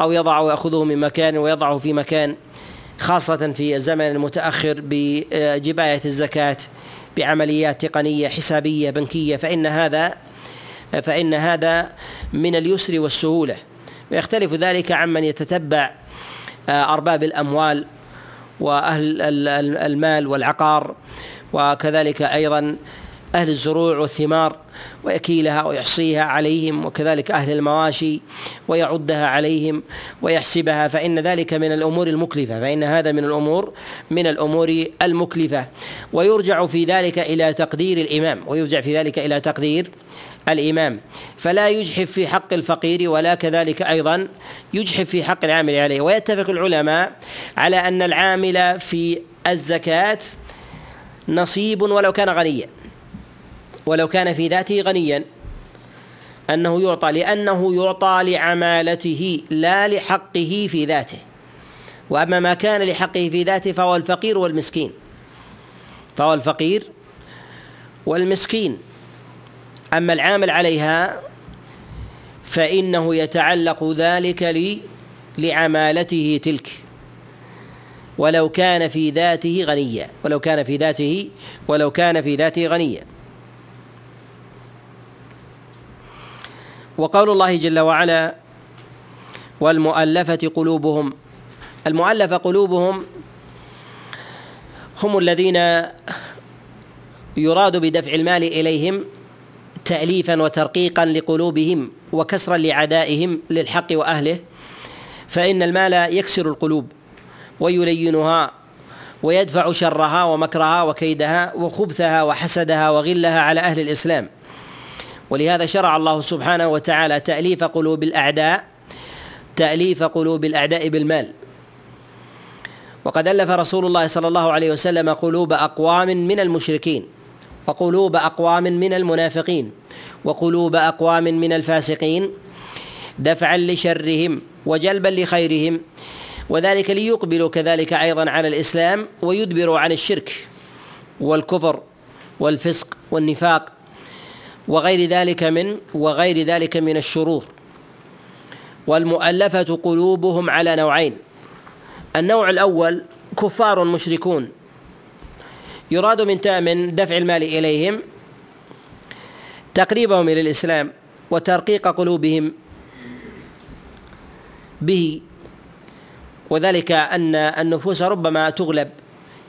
أو يضع ويأخذه من مكان ويضعه في مكان خاصة في الزمن المتأخر بجباية الزكاة بعمليات تقنية حسابية بنكية فإن هذا فإن هذا من اليسر والسهولة. ويختلف ذلك عمن يتتبع أرباب الأموال وأهل المال والعقار وكذلك أيضا أهل الزروع والثمار. ويكيلها ويحصيها عليهم وكذلك أهل المواشي ويعدها عليهم ويحسبها فإن ذلك من الأمور المكلفة فإن هذا من الأمور من الأمور المكلفة. ويرجع في ذلك إلى تقدير الإمام ويرجع في ذلك إلى تقدير الإمام. فلا يجحف في حق الفقير ولا كذلك أيضا يجحف في حق العامل عليه. ويتفق العلماء على أن العامل في الزكاة نصيب ولو كان غنيا. ولو كان في ذاته غنيا. أنه يعطى لأنه يعطى لعمالته لا لحقه في ذاته. وأما ما كان لحقه في ذاته فهو الفقير والمسكين. فهو الفقير والمسكين. أما العامل عليها فإنه يتعلق ذلك لعمالته تلك. ولو كان في ذاته غنيا ولو كان في ذاته ولو كان في ذاته غنيا. وقول الله جل وعلا والمؤلفة قلوبهم. المؤلفة قلوبهم هم الذين يراد بدفع المال إليهم تأليفا وترقيقا لقلوبهم وكسرا لعدائهم للحق وأهله فإن المال يكسر القلوب ويلينها ويدفع شرها ومكرها وكيدها وخبثها وحسدها وغلها على أهل الإسلام. ولهذا شرع الله سبحانه وتعالى تأليف قلوب الأعداء تأليف قلوب الأعداء بالمال. وقد ألف رسول الله صلى الله عليه وسلم قلوب أقوام من المشركين وقلوب أقوام من المنافقين وقلوب أقوام من الفاسقين دفعا لشرهم وجلبا لخيرهم. وذلك ليقبلوا كذلك أيضا على الإسلام ويدبروا عن الشرك والكفر والفسق والنفاق. وغير ذلك من وغير ذلك من الشرور. والمؤلفة قلوبهم على نوعين. النوع الأول كفار مشركون. يراد من من دفع المال إليهم تقريبهم إلى الإسلام وترقيق قلوبهم به. وذلك أن النفوس ربما تغلب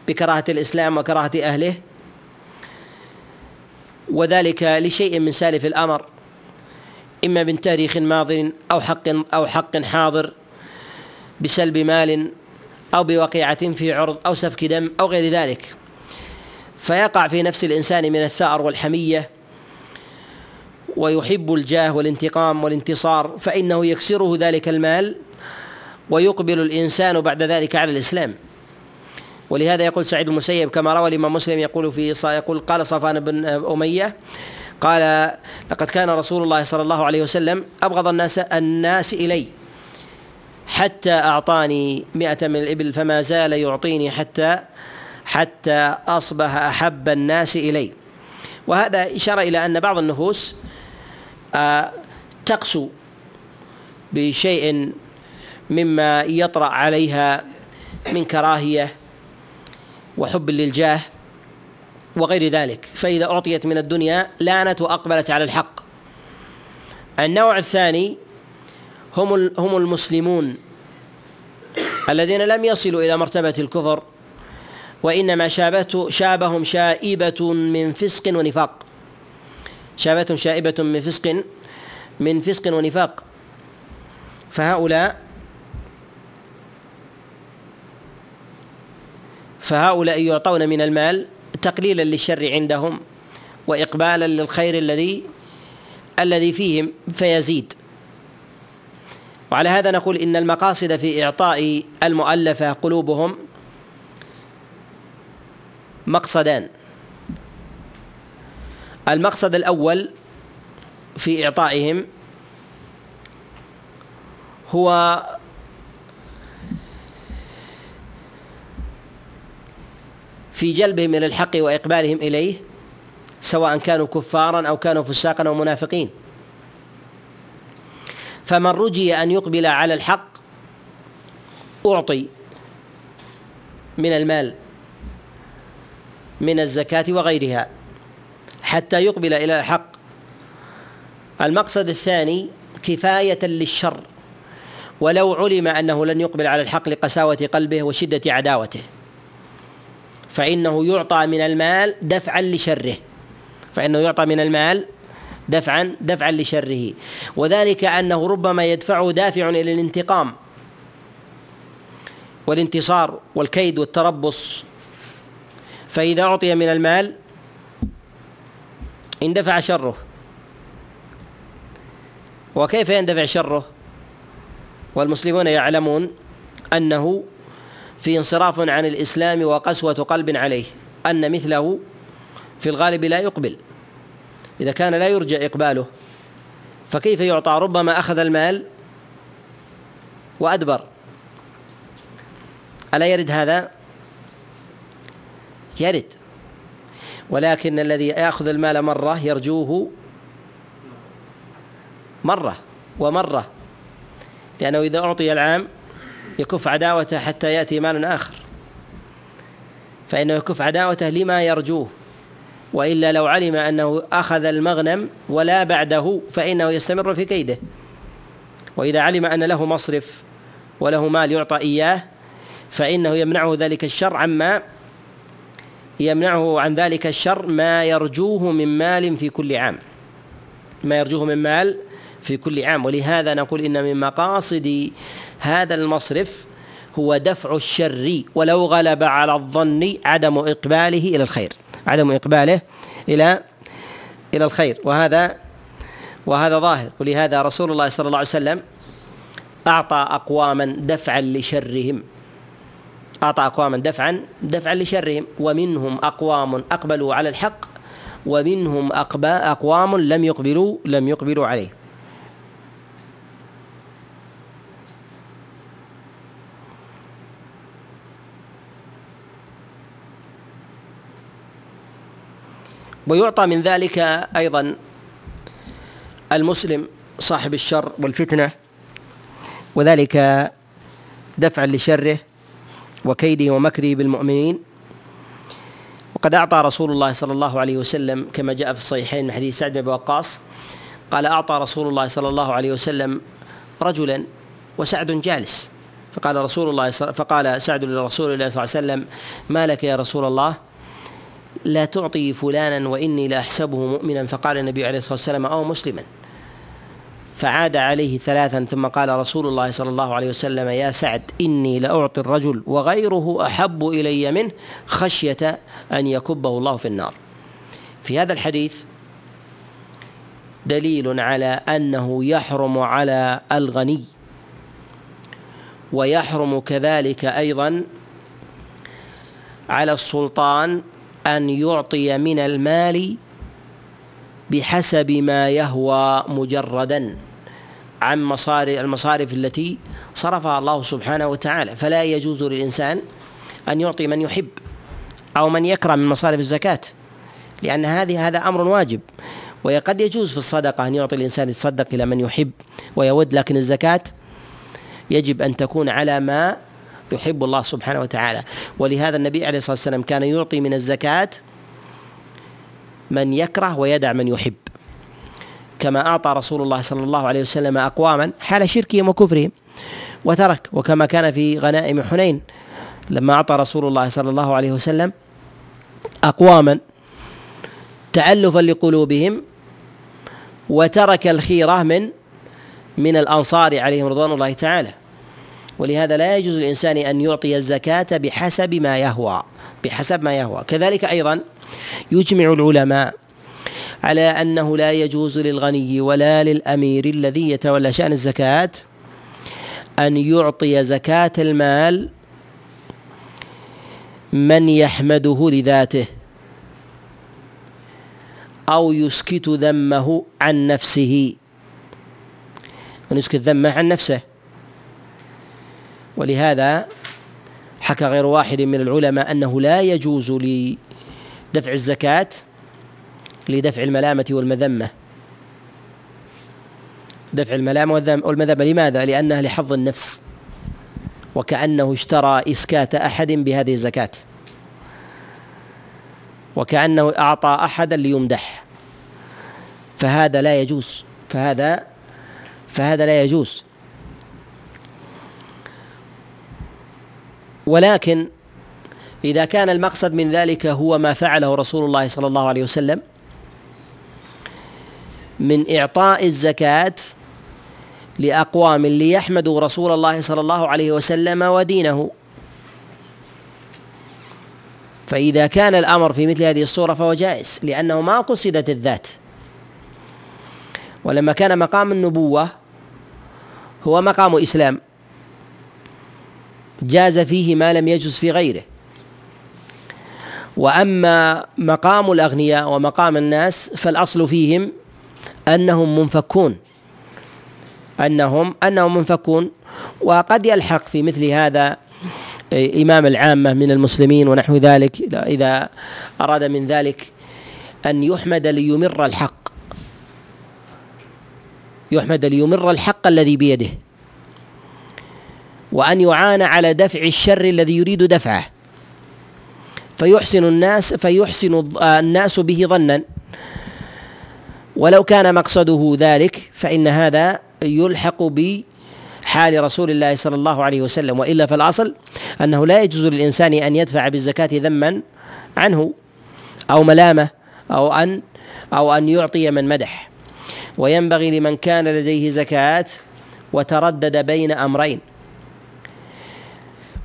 بكراهة الإسلام وكراهة أهله. وذلك لشيء من سالف الأمر إما من تاريخ ماض أو حق أو حق حاضر بسلب مال أو بوقيعة في عرض أو سفك دم أو غير ذلك. فيقع في نفس الإنسان من الثأر والحمية ويحب الجاه والانتقام والانتصار فإنه يكسره ذلك المال ويقبل الإنسان بعد ذلك على الإسلام. ولهذا يقول سعيد المسيب كما روى الإمام مسلم يقول في يقول قال صفان بن أمية قال لقد كان رسول الله صلى الله عليه وسلم أبغض الناس الناس إلي حتى أعطاني مئة من الإبل فما زال يعطيني حتى حتى أصبح أحب الناس إلي. وهذا إشارة إلى أن بعض النفوس آه، تقسو بشيء مما يطرأ عليها من كراهية وحب للجاه وغير ذلك. فإذا أعطيت من الدنيا لانت وأقبلت على الحق. النوع الثاني هم هم المسلمون الذين لم يصلوا إلى مرتبة الكفر وإنما شابته شابهم شائبة من فسق ونفاق. شابتهم شائبة من فسق من فسق ونفاق. فهؤلاء فهؤلاء يعطون من المال تقليلا للشر عندهم وإقبالا للخير الذي الذي فيهم فيزيد. وعلى هذا نقول إن المقاصد في إعطاء المؤلفة قلوبهم مقصدان. المقصد الأول في إعطائهم هو في جلبهم إلى الحق وإقبالهم إليه سواء كانوا كفارا أو كانوا فساقا أو منافقين. فمن رجي أن يقبل على الحق أعطي من المال من الزكاة وغيرها حتى يقبل إلى الحق. المقصد الثاني كفاية للشر ولو علم أنه لن يقبل على الحق لقساوة قلبه وشدة عداوته. فإنه يعطى من المال دفعا لشره. فإنه يعطى من المال دفعا دفعا لشره. وذلك أنه ربما يدفعه دافع إلى الانتقام والانتصار والكيد والتربص. فإذا أعطي من المال اندفع شره. وكيف يندفع شره؟ والمسلمون يعلمون أنه في انصراف عن الإسلام وقسوة قلب عليه أن مثله في الغالب لا يقبل. إذا كان لا يرجى إقباله فكيف يعطى؟ ربما أخذ المال وأدبر. ألا يرد هذا؟ يرد. ولكن الذي يأخذ المال مرة يرجوه مرة ومرة لأنه إذا أعطي العام يكف عداوته حتى يأتي مال آخر. فإنه يكف عداوته لما يرجوه. وإلا لو علم أنه أخذ المغنم ولا بعده فإنه يستمر في كيده. وإذا علم أن له مصرف وله مال يعطى إياه فإنه يمنعه ذلك الشر عما يمنعه عن ذلك الشر ما يرجوه من مال في كل عام. ما يرجوه من مال في كل عام. ولهذا نقول إن من مقاصد هذا المصرف هو دفع الشر ولو غلب على الظن عدم إقباله إلى الخير عدم إقباله إلى إلى الخير. وهذا وهذا ظاهر. ولهذا رسول الله صلى الله عليه وسلم أعطى أقواما دفعا لشرهم. أعطى أقواما دفعا دفعا لشرهم. ومنهم أقوام أقبلوا على الحق ومنهم أقوام لم يقبلوا لم يقبلوا عليه. ويعطى من ذلك أيضا المسلم صاحب الشر والفتنة وذلك دفعا لشره وكيده ومكره بالمؤمنين. وقد أعطى رسول الله صلى الله عليه وسلم كما جاء في الصحيحين من حديث سعد بن وقاص قال أعطى رسول الله صلى الله عليه وسلم رجلا وسعد جالس. فقال رسول الله فقال سعد لرسول الله صلى الله عليه وسلم ما لك يا رسول الله؟ لا تعطي فلانا وإني لاحسبه مؤمنا فقال النبي عليه الصلاة والسلام أو مسلما. فعاد عليه ثلاثا ثم قال رسول الله صلى الله عليه وسلم يا سعد إني لأعطي الرجل وغيره أحب إلي منه خشية أن يكبه الله في النار. في هذا الحديث دليل على أنه يحرم على الغني ويحرم كذلك أيضا على السلطان أن يعطي من المال بحسب ما يهوى مجردا عن مصارف المصارف التي صرفها الله سبحانه وتعالى. فلا يجوز للإنسان أن يعطي من يحب أو من يكره من مصارف الزكاة لأن هذه هذا أمر واجب. وقد يجوز في الصدقة أن يعطي الإنسان يتصدق إلى من يحب ويود لكن الزكاة يجب أن تكون على ما يحب الله سبحانه وتعالى. ولهذا النبي عليه الصلاة والسلام كان يعطي من الزكاة من يكره ويدع من يحب. كما أعطى رسول الله صلى الله عليه وسلم أقواما حال شركهم وكفرهم وترك. وكما كان في غنائم حنين لما أعطى رسول الله صلى الله عليه وسلم أقواما تألفا لقلوبهم وترك الخيرة من من الأنصار عليهم رضوان الله تعالى. ولهذا لا يجوز للإنسان أن يعطي الزكاة بحسب ما يهوى بحسب ما يهوى. كذلك أيضا يجمع العلماء على أنه لا يجوز للغني ولا للأمير الذي يتولى شأن الزكاة أن يعطي زكاة المال من يحمده لذاته أو يسكت ذمه عن نفسه. أن يسكت ذمه عن نفسه. ولهذا حكى غير واحد من العلماء أنه لا يجوز لدفع الزكاة لدفع الملامة والمذمة. دفع الملامة والمذمة لماذا؟ لأنها لحظ النفس. وكأنه اشترى إسكات أحد بهذه الزكاة. وكأنه أعطى أحدا ليمدح. فهذا لا يجوز. فهذا فهذا لا يجوز. ولكن إذا كان المقصد من ذلك هو ما فعله رسول الله صلى الله عليه وسلم من إعطاء الزكاة لأقوام ليحمدوا رسول الله صلى الله عليه وسلم ودينه. فإذا كان الأمر في مثل هذه الصورة فهو جائز لأنه ما قصدت الذات. ولما كان مقام النبوة هو مقام إسلام. جاز فيه ما لم يجز في غيره. وأما مقام الأغنياء ومقام الناس فالأصل فيهم أنهم منفكون. انهم أنهم منفكون. وقد يلحق في مثل هذا إمام العامة من المسلمين ونحو ذلك إذا أراد من ذلك أن يحمد ليمر الحق. يحمد ليمر الحق الذي بيده. وأن يعان على دفع الشر الذي يريد دفعه. فيحسن الناس فيحسن الناس به ظنا. ولو كان مقصده ذلك فإن هذا يلحق بحال رسول الله صلى الله عليه وسلم. وإلا فالأصل أنه لا يجوز للإنسان أن يدفع بالزكاة ذما عنه أو ملامة أو أن أو أن يعطي من مدح. وينبغي لمن كان لديه زكاة وتردد بين أمرين.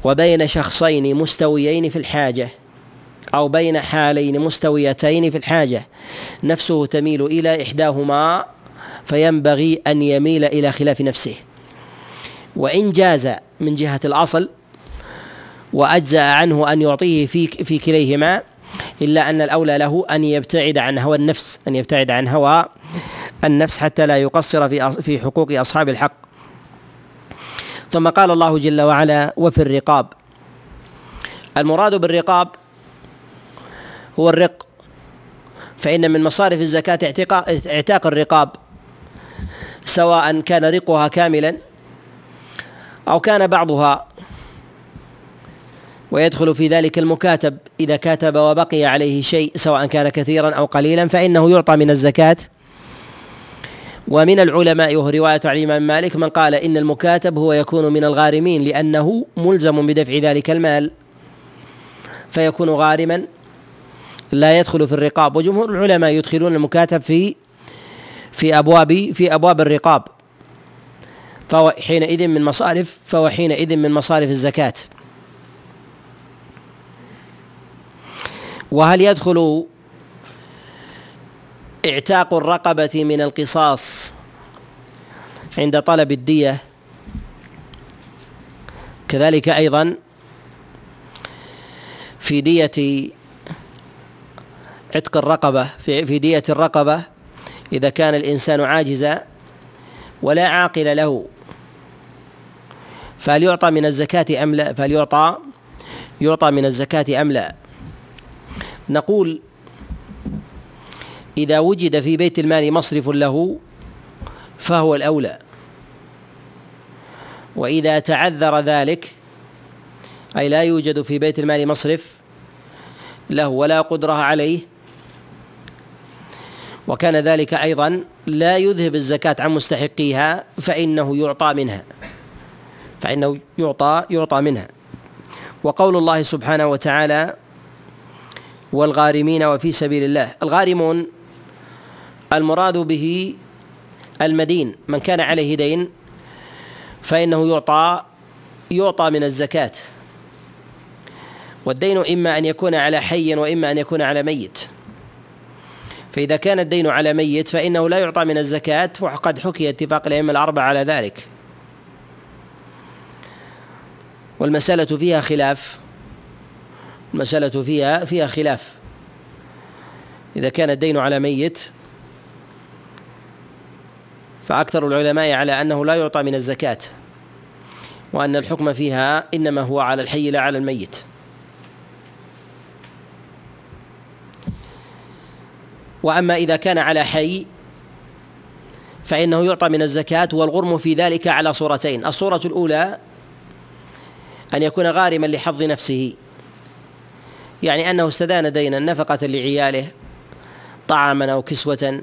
وبين شخصين مستويين في الحاجة أو بين حالين مستويتين في الحاجة. نفسه تميل إلى إحداهما فينبغي أن يميل إلى خلاف نفسه. وإن جاز من جهة الأصل وأجزأ عنه أن يعطيه في في كليهما إلا أن الأولى له أن يبتعد عن هوى النفس أن يبتعد عن هوى النفس حتى لا يقصر في في حقوق أصحاب الحق. ثم قال الله جل وعلا وفي الرقاب. المراد بالرقاب هو الرق. فإن من مصارف الزكاة اعتاق الرقاب سواء كان رقها كاملا أو كان بعضها. ويدخل في ذلك المكاتب إذا كاتب وبقي عليه شيء سواء كان كثيرا أو قليلا فإنه يعطى من الزكاة ومن العلماء وهو رواية عن الإمام مالك من قال إن المكاتب هو يكون من الغارمين لأنه ملزم بدفع ذلك المال. فيكون غارما لا يدخل في الرقاب. وجمهور العلماء يدخلون المكاتب في في أبواب في أبواب الرقاب. فهو حينئذ من مصارف فهو حينئذ من مصارف الزكاة. وهل يدخل اعتاق الرقبة من القصاص عند طلب الدية كذلك أيضا في دية عتق الرقبة في في دية الرقبة إذا كان الإنسان عاجزا ولا عاقل له فهل يعطى من الزكاة أم لا؟ فهل يعطى يعطى من الزكاة أم لا؟ نقول إذا وجد في بيت المال مصرف له فهو الأولى. وإذا تعذر ذلك أي لا يوجد في بيت المال مصرف له ولا قدرة عليه وكان ذلك أيضا لا يذهب الزكاة عن مستحقيها فإنه يعطى منها. فإنه يعطى يعطى منها. وقول الله سبحانه وتعالى والغارمين وفي سبيل الله. الغارمون المراد به المدين من كان عليه دين فإنه يعطى يعطى من الزكاة. والدين إما أن يكون على حي وإما أن يكون على ميت. فإذا كان الدين على ميت فإنه لا يعطى من الزكاة وقد حكي اتفاق الأئمة الأربعة على ذلك. والمسألة فيها خلاف. المسألة فيها فيها خلاف. إذا كان الدين على ميت فأكثر العلماء على أنه لا يعطى من الزكاة وأن الحكم فيها إنما هو على الحي لا على الميت. وأما إذا كان على حي فإنه يعطى من الزكاة والغرم في ذلك على صورتين. الصورة الأولى أن يكون غارما لحظ نفسه يعني أنه استدان دينا نفقة لعياله طعاما أو كسوة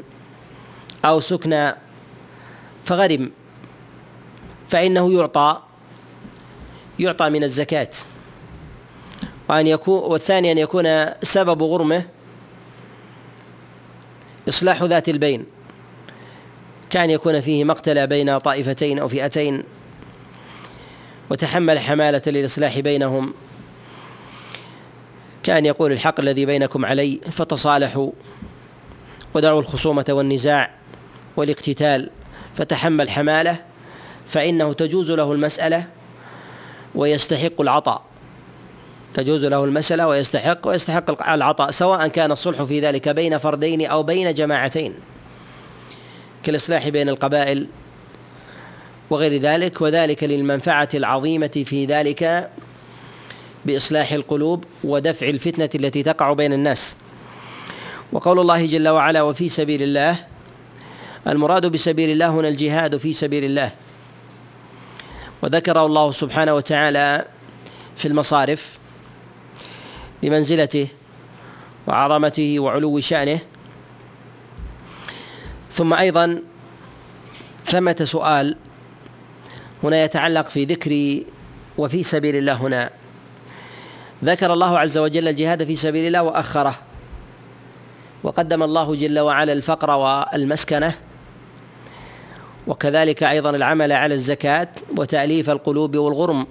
أو سكنا فغرم. فإنه يعطى يعطى من الزكاة. وأن يكون والثاني أن يكون سبب غرمه إصلاح ذات البين. كأن يكون فيه مقتلة بين طائفتين أو فئتين وتحمل حمالة للإصلاح بينهم. كأن يقول الحق الذي بينكم علي فتصالحوا ودعوا الخصومة والنزاع والاقتتال. فتحمل حماله فإنه تجوز له المسألة ويستحق العطاء. تجوز له المسألة ويستحق ويستحق العطاء سواء كان الصلح في ذلك بين فردين أو بين جماعتين. كالإصلاح بين القبائل وغير ذلك وذلك للمنفعة العظيمة في ذلك بإصلاح القلوب ودفع الفتنة التي تقع بين الناس. وقول الله جل وعلا وفي سبيل الله المراد بسبيل الله هنا الجهاد في سبيل الله. وذكر الله سبحانه وتعالى في المصارف لمنزلته وعظمته وعلو شأنه. ثم أيضا ثمة سؤال هنا يتعلق في ذكر وفي سبيل الله هنا. ذكر الله عز وجل الجهاد في سبيل الله وأخره وقدم الله جل وعلا الفقر والمسكنة وكذلك أيضا العمل على الزكاة وتأليف القلوب والغرم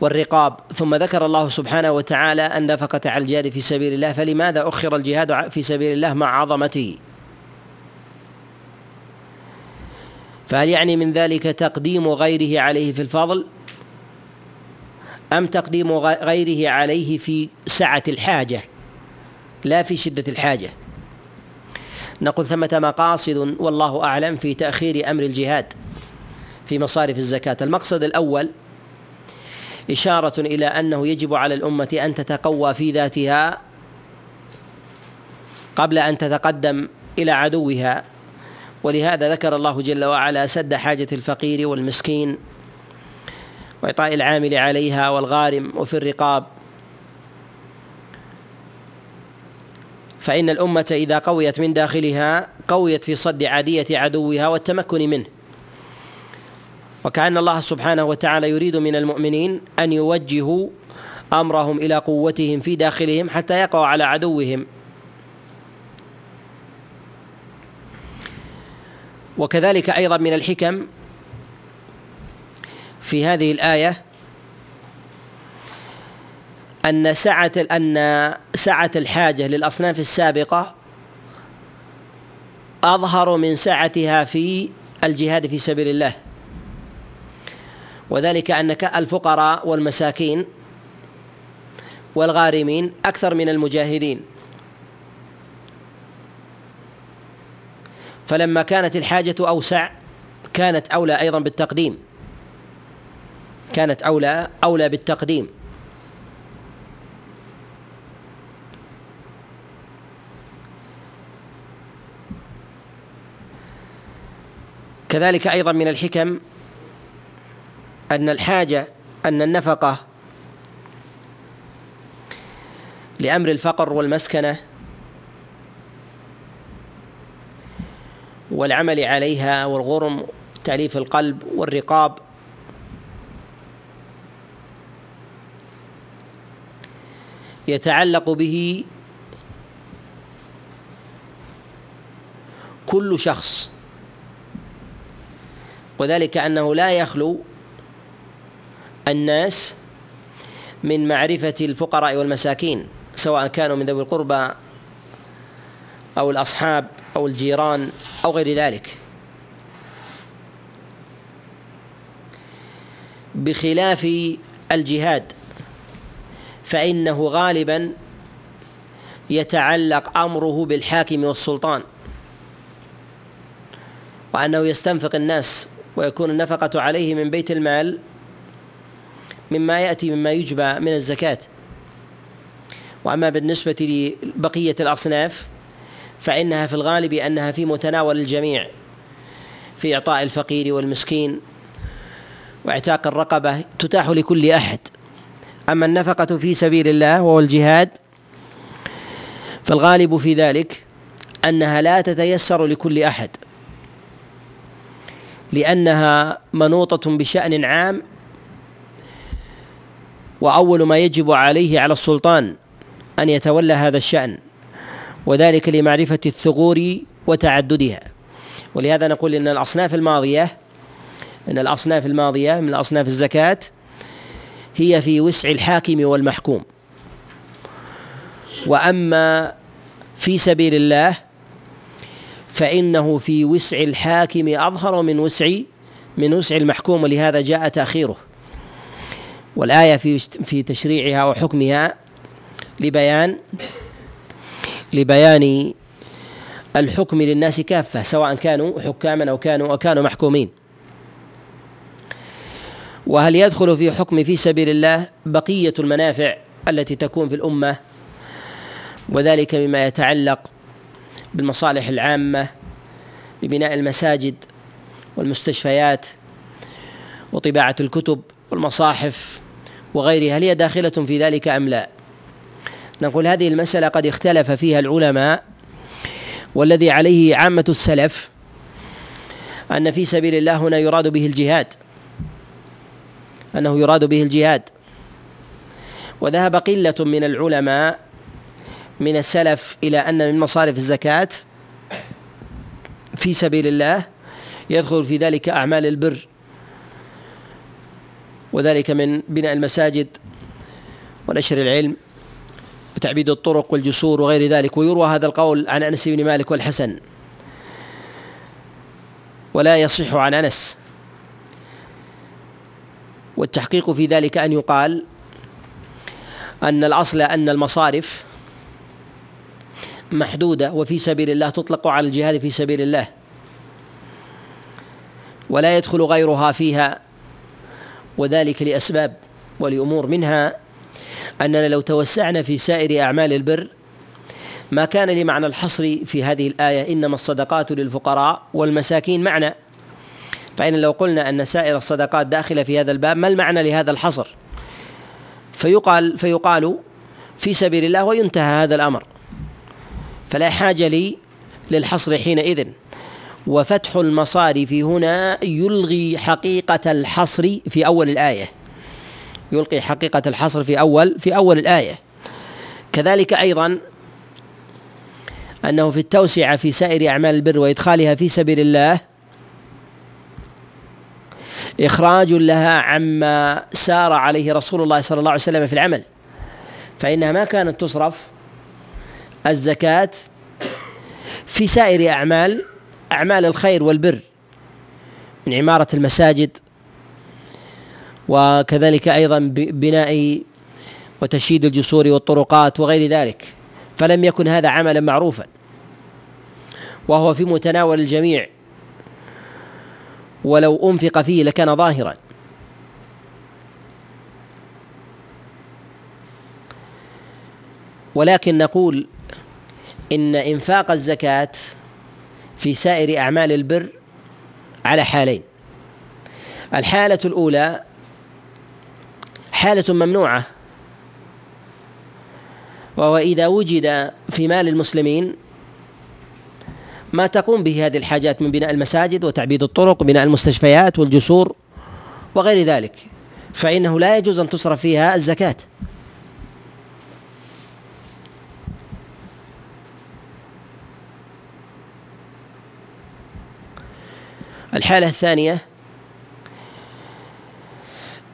والرقاب. ثم ذكر الله سبحانه وتعالى النفقة على الجهاد في سبيل الله فلماذا أخر الجهاد في سبيل الله مع عظمته؟ فهل يعني من ذلك تقديم غيره عليه في الفضل؟ أم تقديم غيره عليه في سعة الحاجة؟ لا في شدة الحاجة. نقول ثمة مقاصد والله أعلم في تأخير أمر الجهاد في مصارف الزكاة. المقصد الأول إشارة إلى أنه يجب على الأمة أن تتقوى في ذاتها قبل أن تتقدم إلى عدوها ولهذا ذكر الله جل وعلا سد حاجة الفقير والمسكين وإعطاء العامل عليها والغارم وفي الرقاب. فإن الأمة إذا قويت من داخلها قويت في صد عادية عدوها والتمكن منه. وكأن الله سبحانه وتعالى يريد من المؤمنين أن يوجهوا أمرهم إلى قوتهم في داخلهم حتى يقعوا على عدوهم. وكذلك أيضا من الحكم في هذه الآية أن سعة أن سعة الحاجة للأصناف السابقة أظهر من سعتها في الجهاد في سبيل الله. وذلك أن الفقراء والمساكين والغارمين أكثر من المجاهدين. فلما كانت الحاجة أوسع كانت أولى أيضا بالتقديم. كانت أولى أولى بالتقديم. كذلك أيضا من الحكم أن الحاجة أن النفقة لأمر الفقر والمسكنة والعمل عليها والغرم تأليف القلب والرقاب يتعلق به كل شخص وذلك أنه لا يخلو الناس من معرفة الفقراء والمساكين سواء كانوا من ذوي القربى أو الأصحاب أو الجيران أو غير ذلك. بخلاف الجهاد فإنه غالبا يتعلق أمره بالحاكم والسلطان وأنه يستنفق الناس ويكون النفقة عليه من بيت المال مما يأتي مما يجبى من الزكاة. وأما بالنسبة لبقية الأصناف فإنها في الغالب أنها في متناول الجميع في إعطاء الفقير والمسكين وإعتاق الرقبة تتاح لكل أحد. أما النفقة في سبيل الله وهو الجهاد فالغالب في ذلك أنها لا تتيسر لكل أحد. لأنها منوطة بشأن عام وأول ما يجب عليه على السلطان أن يتولى هذا الشأن وذلك لمعرفة الثغور وتعددها. ولهذا نقول إن الأصناف الماضية إن الأصناف الماضية من أصناف الزكاة هي في وسع الحاكم والمحكوم. وأما في سبيل الله فإنه في وسع الحاكم أظهر من وسع من وسع المحكوم ولهذا جاء تأخيره. والآية في في تشريعها وحكمها لبيان لبيان الحكم للناس كافة سواء كانوا حكاما أو كانوا أو كانوا محكومين. وهل يدخل في حكم في سبيل الله بقية المنافع التي تكون في الأمة؟ وذلك مما يتعلق بالمصالح العامة ببناء المساجد والمستشفيات وطباعة الكتب والمصاحف وغيرها هل هي داخلة في ذلك أم لا؟ نقول هذه المسألة قد اختلف فيها العلماء والذي عليه عامة السلف أن في سبيل الله هنا يراد به الجهاد أنه يراد به الجهاد وذهب قلة من العلماء من السلف إلى أن من مصارف الزكاة في سبيل الله يدخل في ذلك أعمال البر وذلك من بناء المساجد ونشر العلم وتعبيد الطرق والجسور وغير ذلك. ويروى هذا القول عن أنس بن مالك والحسن. ولا يصح عن أنس. والتحقيق في ذلك أن يقال أن الأصل أن المصارف محدودة وفي سبيل الله تطلق على الجهاد في سبيل الله. ولا يدخل غيرها فيها وذلك لأسباب ولأمور. منها أننا لو توسعنا في سائر أعمال البر ما كان لمعنى الحصر في هذه الآية إنما الصدقات للفقراء والمساكين معنى. فإن لو قلنا أن سائر الصدقات داخلة في هذا الباب ما المعنى لهذا الحصر؟ فيقال فيقال في سبيل الله وينتهى هذا الأمر. فلا حاجة لي للحصر حينئذ. وفتح المصارف هنا يلغي حقيقة الحصر في أول الآية. يلقي حقيقة الحصر في أول في أول الآية. كذلك أيضا أنه في التوسعة في سائر أعمال البر وإدخالها في سبيل الله إخراج لها عما سار عليه رسول الله صلى الله عليه وسلم في العمل. فإنها ما كانت تصرف الزكاة في سائر أعمال أعمال الخير والبر من عمارة المساجد وكذلك أيضا بناء وتشييد الجسور والطرقات وغير ذلك. فلم يكن هذا عملا معروفا. وهو في متناول الجميع. ولو أنفق فيه لكان ظاهرا. ولكن نقول إن إنفاق الزكاة في سائر أعمال البر على حالين. الحالة الأولى حالة ممنوعة وهو إذا وجد في مال المسلمين ما تقوم به هذه الحاجات من بناء المساجد وتعبيد الطرق وبناء المستشفيات والجسور وغير ذلك فإنه لا يجوز أن تصرف فيها الزكاة. الحالة الثانية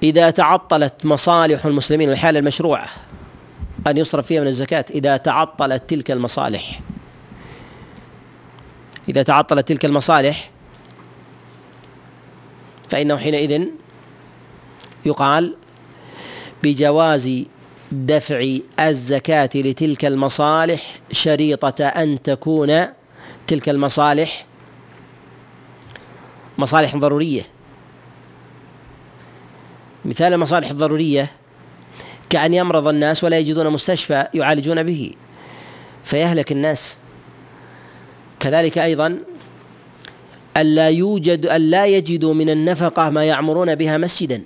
إذا تعطلت مصالح المسلمين الحالة المشروعة أن يصرف فيها من الزكاة إذا تعطلت تلك المصالح إذا تعطلت تلك المصالح فإنه حينئذ يقال بجواز دفع الزكاة لتلك المصالح شريطة أن تكون تلك المصالح مصالح ضرورية. مثال المصالح الضرورية كأن يمرض الناس ولا يجدون مستشفى يعالجون به فيهلك الناس. كذلك أيضا ألا يوجد ألا يجدوا من النفقة ما يعمرون بها مسجدا.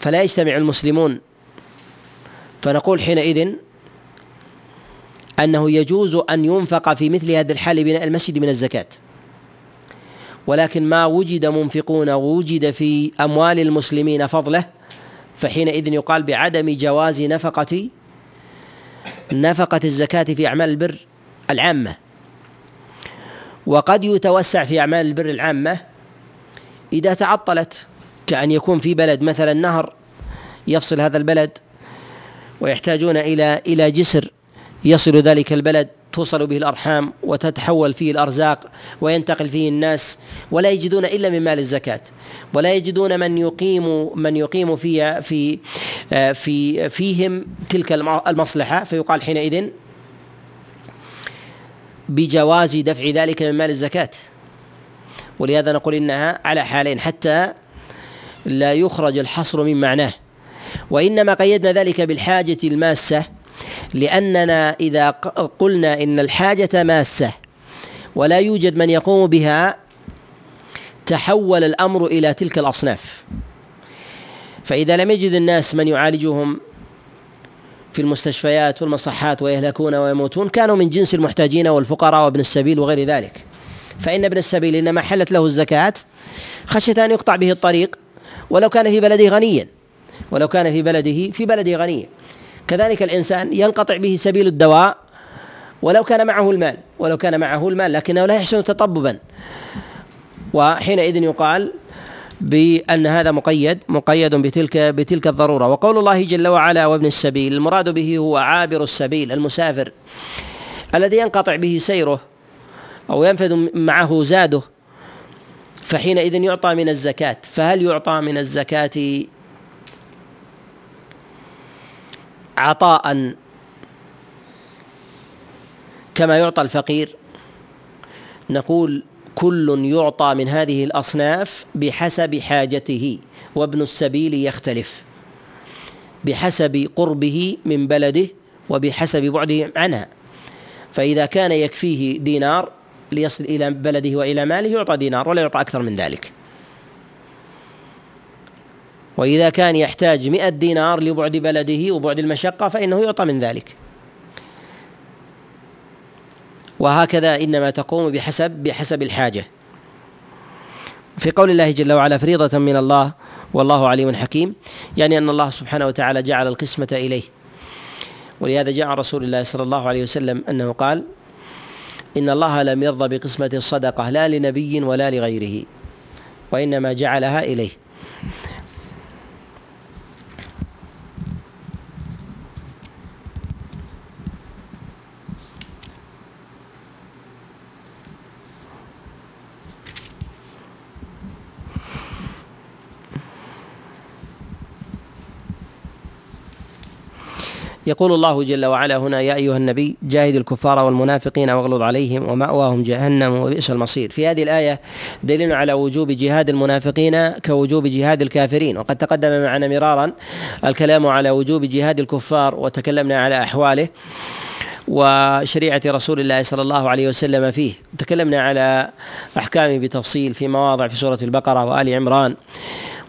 فلا يجتمع المسلمون. فنقول حينئذ أنه يجوز أن ينفق في مثل هذه الحال بناء المسجد من الزكاة. ولكن ما وجد منفقون ووجد في أموال المسلمين فضله فحينئذ يقال بعدم جواز نفقة نفقة الزكاة في أعمال البر العامة. وقد يتوسع في أعمال البر العامة إذا تعطلت كأن يكون في بلد مثلا نهر يفصل هذا البلد ويحتاجون إلى إلى جسر يصل ذلك البلد. توصل به الأرحام وتتحول فيه الأرزاق وينتقل فيه الناس ولا يجدون إلا من مال الزكاة ولا يجدون من يقيم من يقيم في في في فيهم تلك المصلحة فيقال حينئذ بجواز دفع ذلك من مال الزكاة ولهذا نقول إنها على حالين حتى لا يخرج الحصر من معناه وإنما قيدنا ذلك بالحاجة الماسة لأننا إذا قلنا إن الحاجة ماسة ولا يوجد من يقوم بها تحول الأمر إلى تلك الأصناف. فإذا لم يجد الناس من يعالجهم في المستشفيات والمصحات ويهلكون ويموتون كانوا من جنس المحتاجين والفقراء وابن السبيل وغير ذلك. فإن ابن السبيل إنما حلت له الزكاة خشية أن يقطع به الطريق ولو كان في بلده غنيا ولو كان في بلده في بلده غنيا. كذلك الإنسان ينقطع به سبيل الدواء ولو كان معه المال ولو كان معه المال لكنه لا يحسن تطببا. وحينئذ يقال بأن هذا مقيد مقيد بتلك بتلك الضرورة. وقول الله جل وعلا وابن السبيل المراد به هو عابر السبيل المسافر الذي ينقطع به سيره أو ينفذ معه زاده فحينئذ يعطى من الزكاة. فهل يعطى من الزكاة عطاء كما يعطى الفقير. نقول كل يعطى من هذه الأصناف بحسب حاجته وابن السبيل يختلف. بحسب قربه من بلده وبحسب بعده عنها. فإذا كان يكفيه دينار ليصل إلى بلده وإلى ماله يعطى دينار ولا يعطى أكثر من ذلك. وإذا كان يحتاج مئة دينار لبعد بلده وبعد المشقة فإنه يعطى من ذلك. وهكذا إنما تقوم بحسب بحسب الحاجة. في قول الله جل وعلا فريضة من الله والله عليم حكيم يعني أن الله سبحانه وتعالى جعل القسمة إليه. ولهذا جاء رسول الله صلى الله عليه وسلم أنه قال إن الله لم يرضى بقسمة الصدقة لا لنبي ولا لغيره وإنما جعلها إليه. يقول الله جل وعلا هنا يا أيها النبي جاهد الكفار والمنافقين واغلظ عليهم وماواهم جهنم وبئس المصير. في هذه الآية دليل على وجوب جهاد المنافقين كوجوب جهاد الكافرين. وقد تقدم معنا مرارا الكلام على وجوب جهاد الكفار وتكلمنا على أحواله وشريعة رسول الله صلى الله عليه وسلم فيه. تكلمنا على أحكامه بتفصيل في مواضع في سورة البقرة وآل عمران.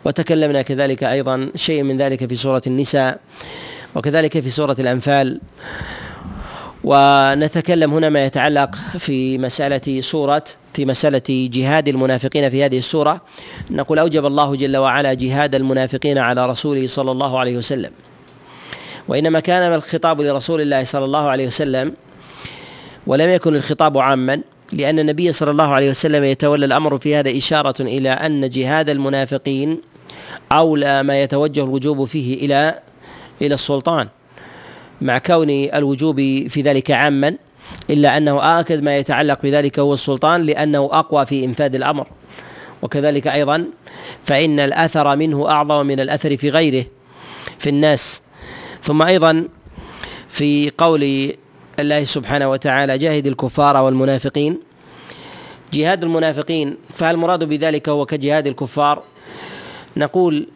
وتكلمنا كذلك أيضا شيء من ذلك في سورة النساء. وكذلك في سورة الأنفال. ونتكلم هنا ما يتعلق في مسألة سورة في مسألة جهاد المنافقين في هذه السورة. نقول أوجب الله جل وعلا جهاد المنافقين على رسوله صلى الله عليه وسلم. وإنما كان الخطاب لرسول الله صلى الله عليه وسلم ولم يكن الخطاب عاما لأن النبي صلى الله عليه وسلم يتولى الأمر في هذا إشارة إلى أن جهاد المنافقين أولى ما يتوجه الوجوب فيه إلى إلى السلطان مع كون الوجوب في ذلك عاما إلا أنه آكد ما يتعلق بذلك هو السلطان لأنه أقوى في إنفاذ الأمر. وكذلك أيضا فإن الأثر منه أعظم من الأثر في غيره في الناس. ثم أيضا في قول الله سبحانه وتعالى جاهد الكفار والمنافقين. جهاد المنافقين فالمراد بذلك هو كجهاد الكفار؟ نقول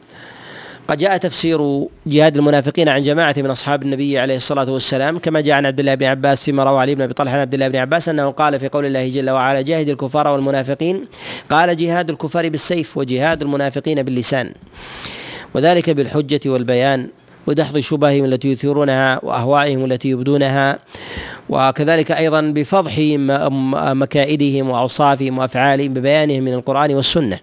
قد جاء تفسير جهاد المنافقين عن جماعة من أصحاب النبي عليه الصلاة والسلام كما جاء عن عبد الله بن عباس فيما روى علي بن أبي طلحة عن عبد الله بن عباس أنه قال في قول الله جل وعلا جاهد الكفار والمنافقين قال جهاد الكفار بالسيف وجهاد المنافقين باللسان وذلك بالحجة والبيان ودحض شبههم التي يثيرونها وأهوائهم التي يبدونها وكذلك أيضا بفضح مكائدهم وأوصافهم وأفعالهم ببيانهم من القرآن والسنة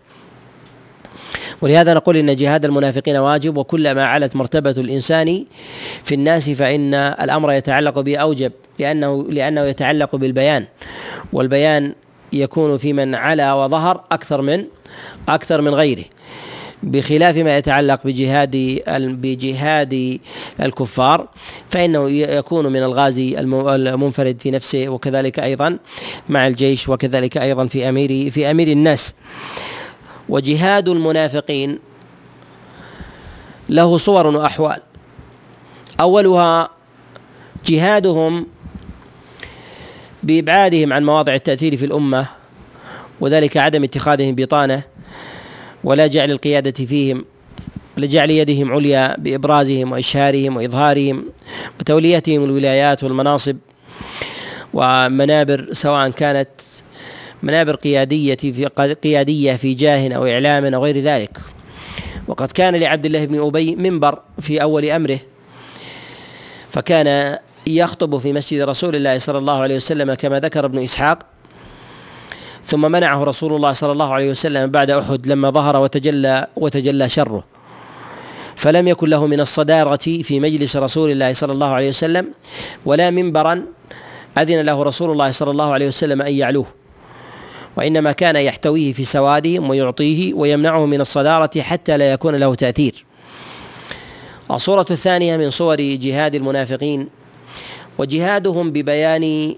ولهذا نقول إن جهاد المنافقين واجب وكلما علت مرتبة الإنسان في الناس فإن الأمر يتعلق به اوجب لأنه لأنه يتعلق بالبيان. والبيان يكون في من علا وظهر أكثر من أكثر من غيره. بخلاف ما يتعلق بجهاد بجهاد الكفار فإنه يكون من الغازي المنفرد في نفسه وكذلك أيضا مع الجيش وكذلك أيضا في أمير في أمير الناس. وجهاد المنافقين له صور وأحوال. أولها جهادهم بإبعادهم عن مواضع التأثير في الأمة وذلك عدم اتخاذهم بطانة ولا جعل القيادة فيهم لجعل يدهم عليا بإبرازهم وإشهارهم وإظهارهم وتوليتهم الولايات والمناصب ومنابر سواء كانت منابر قيادية في قيادية في جاه أو إعلام أو غير ذلك. وقد كان لعبد الله بن أبي منبر في أول أمره فكان يخطب في مسجد رسول الله صلى الله عليه وسلم كما ذكر ابن إسحاق ثم منعه رسول الله صلى الله عليه وسلم بعد أحد لما ظهر وتجلى وتجلى شره. فلم يكن له من الصدارة في مجلس رسول الله صلى الله عليه وسلم ولا منبرا أذن له رسول الله صلى الله عليه وسلم أن يعلوه. وإنما كان يحتويه في سوادهم ويعطيه ويمنعه من الصدارة حتى لا يكون له تأثير. الصورة الثانية من صور جهاد المنافقين وجهادهم ببيان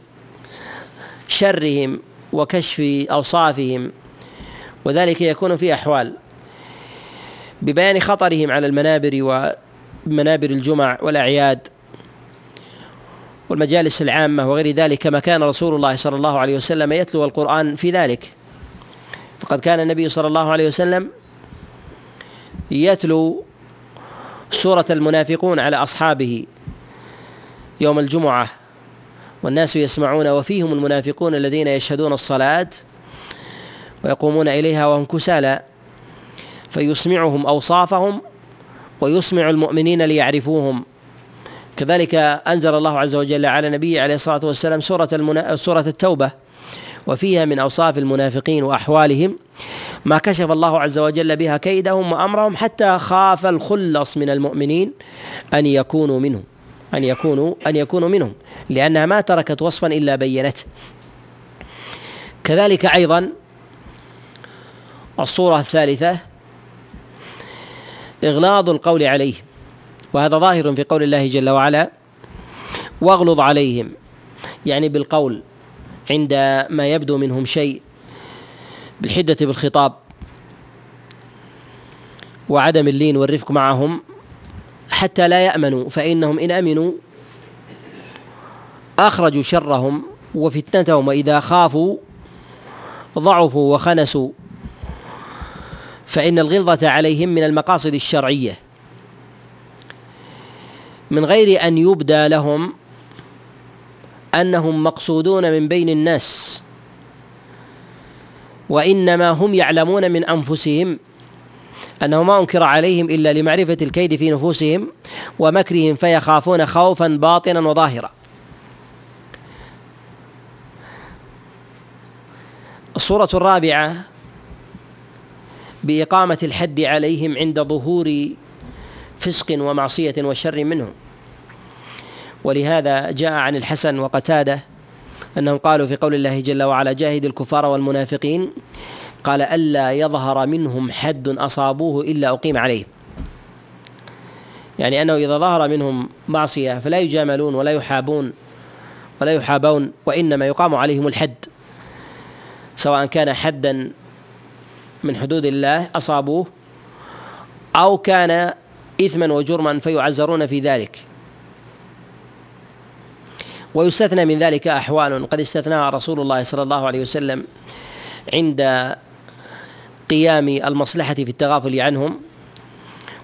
شرهم وكشف أوصافهم وذلك يكون في أحوال. ببيان خطرهم على المنابر ومنابر الجمع والأعياد والمجالس العامة وغير ذلك كما كان رسول الله صلى الله عليه وسلم يتلو القرآن في ذلك. فقد كان النبي صلى الله عليه وسلم يتلو سورة المنافقون على أصحابه يوم الجمعة والناس يسمعون وفيهم المنافقون الذين يشهدون الصلاة ويقومون إليها وهم كسالى فيسمعهم أوصافهم ويسمع المؤمنين ليعرفوهم. كذلك أنزل الله عز وجل على نبيه عليه الصلاة والسلام سورة المنا... سورة التوبة وفيها من أوصاف المنافقين وأحوالهم ما كشف الله عز وجل بها كيدهم وأمرهم حتى خاف الخلص من المؤمنين أن يكونوا منهم أن يكونوا أن يكونوا منهم لأنها ما تركت وصفا إلا بينته. كذلك أيضا الصورة الثالثة إغلاظ القول عليه. وهذا ظاهر في قول الله جل وعلا واغلظ عليهم يعني بالقول عند ما يبدو منهم شيء بالحدة بالخطاب وعدم اللين والرفق معهم حتى لا يأمنوا فإنهم إن أمنوا أخرجوا شرهم وفتنتهم وإذا خافوا ضعفوا وخنسوا فإن الغلظة عليهم من المقاصد الشرعية. من غير أن يبدى لهم أنهم مقصودون من بين الناس وإنما هم يعلمون من أنفسهم أنه ما أنكر عليهم إلا لمعرفة الكيد في نفوسهم ومكرهم فيخافون خوفا باطنا وظاهرا. الصورة الرابعة بإقامة الحد عليهم عند ظهور فسق ومعصية وشر منهم. ولهذا جاء عن الحسن وقتادة أنهم قالوا في قول الله جل وعلا جاهد الكفار والمنافقين. قال ألا يظهر منهم حد أصابوه إلا أقيم عليه. يعني أنه إذا ظهر منهم معصية فلا يجاملون ولا يحابون ولا يحابون وإنما يقام عليهم الحد سواء كان حدا من حدود الله أصابوه أو كان إثما وجرما فيعزرون في ذلك. ويستثنى من ذلك أحوال. قد استثناها رسول الله صلى الله عليه وسلم عند قيام المصلحة في التغافل عنهم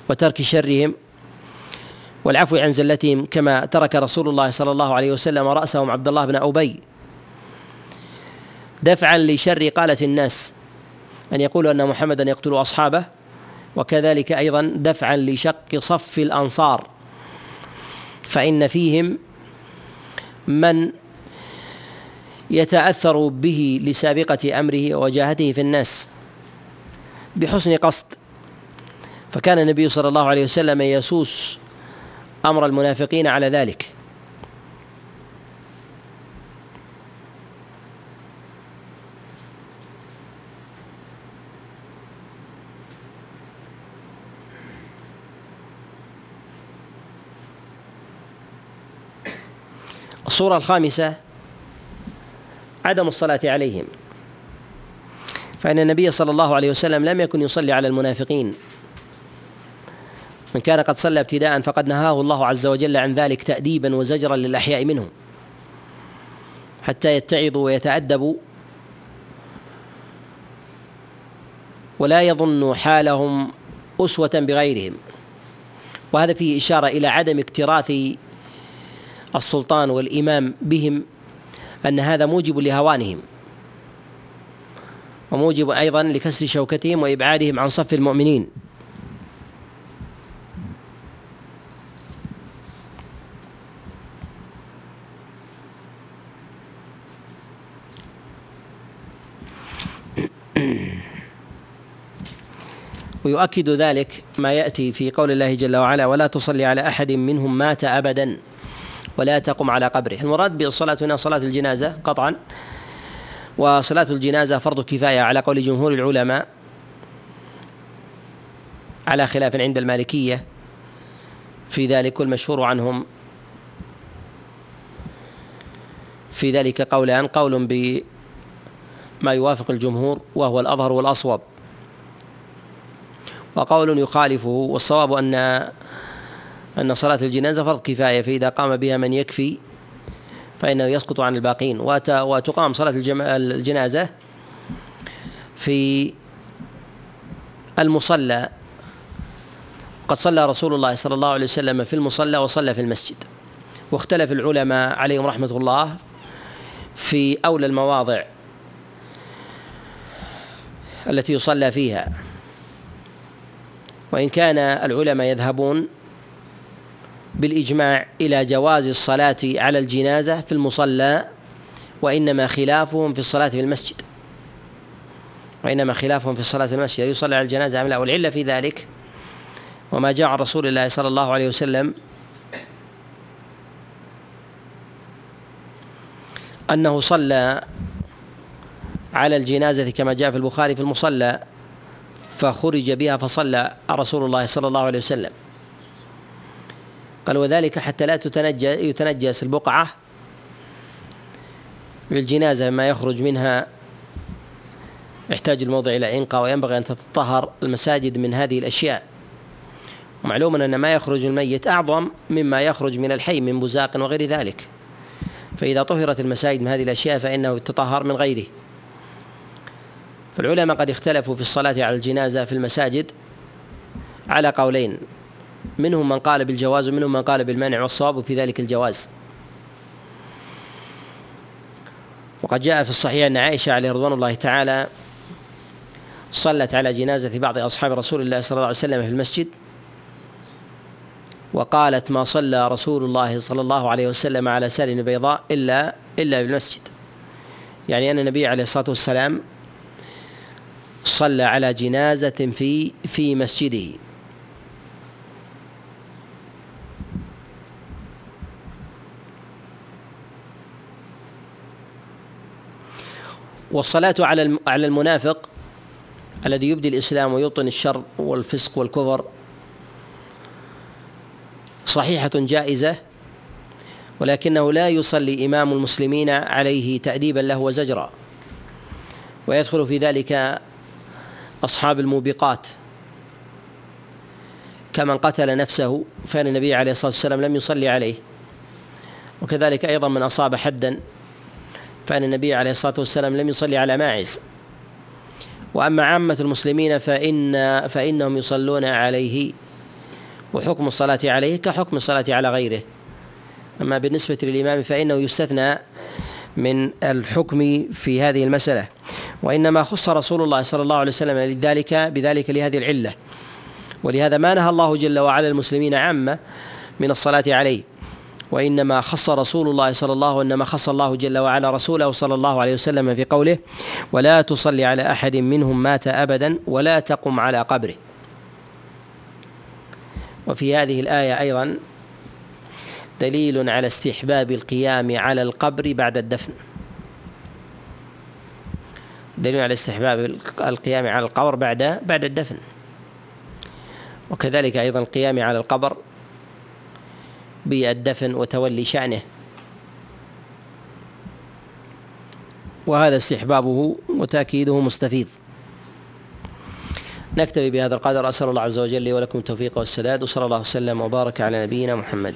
وترك شرهم والعفو عن زلتهم كما ترك رسول الله صلى الله عليه وسلم رأسهم عبد الله بن أبي. دفعا لشر قالة الناس أن يقولوا أن محمدا يقتل أصحابه وكذلك أيضا دفعا لشق صف الأنصار فإن فيهم من يتأثر به لسابقة أمره ووجاهته في الناس بحسن قصد. فكان النبي صلى الله عليه وسلم يسوس أمر المنافقين على ذلك. الصورة الخامسة عدم الصلاة عليهم. فإن النبي صلى الله عليه وسلم لم يكن يصلي على المنافقين. من كان قد صلى ابتداء فقد نهاه الله عز وجل عن ذلك تأديبا وزجرا للأحياء منهم حتى يتعظوا ويتأدبوا. ولا يظن حالهم أسوة بغيرهم. وهذا فيه إشارة إلى عدم اكتراث السلطان والإمام بهم أن هذا موجب لهوانهم وموجب أيضا لكسر شوكتهم وإبعادهم عن صف المؤمنين. ويؤكد ذلك ما يأتي في قول الله جل وعلا ولا تصلي على أحد منهم مات ابدا. ولا تقم على قبره. المراد بالصلاه هنا صلاة الجنازة قطعا وصلاة الجنازة فرض كفاية على قول جمهور العلماء على خلاف عند المالكية. في ذلك والمشهور عنهم في ذلك قولان قول بما يوافق الجمهور وهو الأظهر والأصوب. وقول يخالفه والصواب أن أن صلاة الجنازة فرض كفاية فإذا قام بها من يكفي فإنه يسقط عن الباقين. وتقام صلاة الجنازة في المصلى. قد صلى رسول الله صلى الله عليه وسلم في المصلى وصلى في المسجد. واختلف العلماء عليهم رحمة الله في أولى المواضع التي يصلى فيها. وإن كان العلماء يذهبون بالإجماع إلى جواز الصلاة على الجنازة في المصلى وإنما خلافهم في الصلاة في المسجد. وإنما خلافهم في الصلاة في المسجد يصلى على الجنازة أم لا؟ والعلة في ذلك. وما جاء عن رسول الله صلى الله عليه وسلم أنه صلى على الجنازة كما جاء في البخاري في المصلى فخرج بها فصلى رسول الله صلى الله عليه وسلم. قال وذلك حتى لا يتنجس البقعة بالجنازة ما يخرج منها يحتاج الموضع إلى إنقاء وينبغي أن تتطهر المساجد من هذه الأشياء. ومعلوم أن ما يخرج الميت أعظم مما يخرج من الحي من بزاق وغير ذلك. فإذا طهرت المساجد من هذه الأشياء فإنه يتطهر من غيره. فالعلماء قد اختلفوا في الصلاة على الجنازة في المساجد على قولين. منهم من قال بالجواز ومنهم من قال بالمنع والصواب في ذلك الجواز. وقد جاء في الصحيح أن عائشة عليه رضوان الله تعالى صلت على جنازة بعض أصحاب رسول الله صلى الله عليه وسلم في المسجد وقالت ما صلى رسول الله صلى الله عليه وسلم على سال بيضاء إلا إلا بالمسجد يعني أن النبي عليه الصلاة والسلام صلى على جنازة في في مسجده. والصلاة على على المنافق الذي يبدي الإسلام ويبطن الشر والفسق والكفر صحيحة جائزة ولكنه لا يصلي إمام المسلمين عليه تأديبا له وزجرا. ويدخل في ذلك أصحاب الموبقات. كمن قتل نفسه فإن النبي عليه الصلاة والسلام لم يصلي عليه. وكذلك أيضا من أصاب حدا فإن النبي عليه الصلاة والسلام لم يصلي على ماعز. وأما عامة المسلمين فإن فإنهم يصلون عليه وحكم الصلاة عليه كحكم الصلاة على غيره. أما بالنسبة للإمام فإنه يستثنى من الحكم في هذه المسألة. وإنما خص رسول الله صلى الله عليه وسلم لذلك بذلك لهذه العلة. ولهذا ما نهى الله جل وعلا المسلمين عامة من الصلاة عليه. وإنما خص رسول الله صلى الله وإنما خص الله جل وعلا رسوله صلى الله عليه وسلم في قوله ولا تصلي على أحد منهم مات أبدا ولا تقم على قبره. وفي هذه الآية أيضا دليل على استحباب القيام على القبر بعد الدفن. دليل على استحباب القيام على القبر بعد بعد الدفن. وكذلك أيضا القيام على القبر بالدفن وتولي شأنه. وهذا استحبابه وتأكيده مستفيض. نكتفي بهذا القدر. أسأل الله عز وجل لي ولكم التوفيق والسداد. وصلى الله وسلم وبارك على نبينا محمد.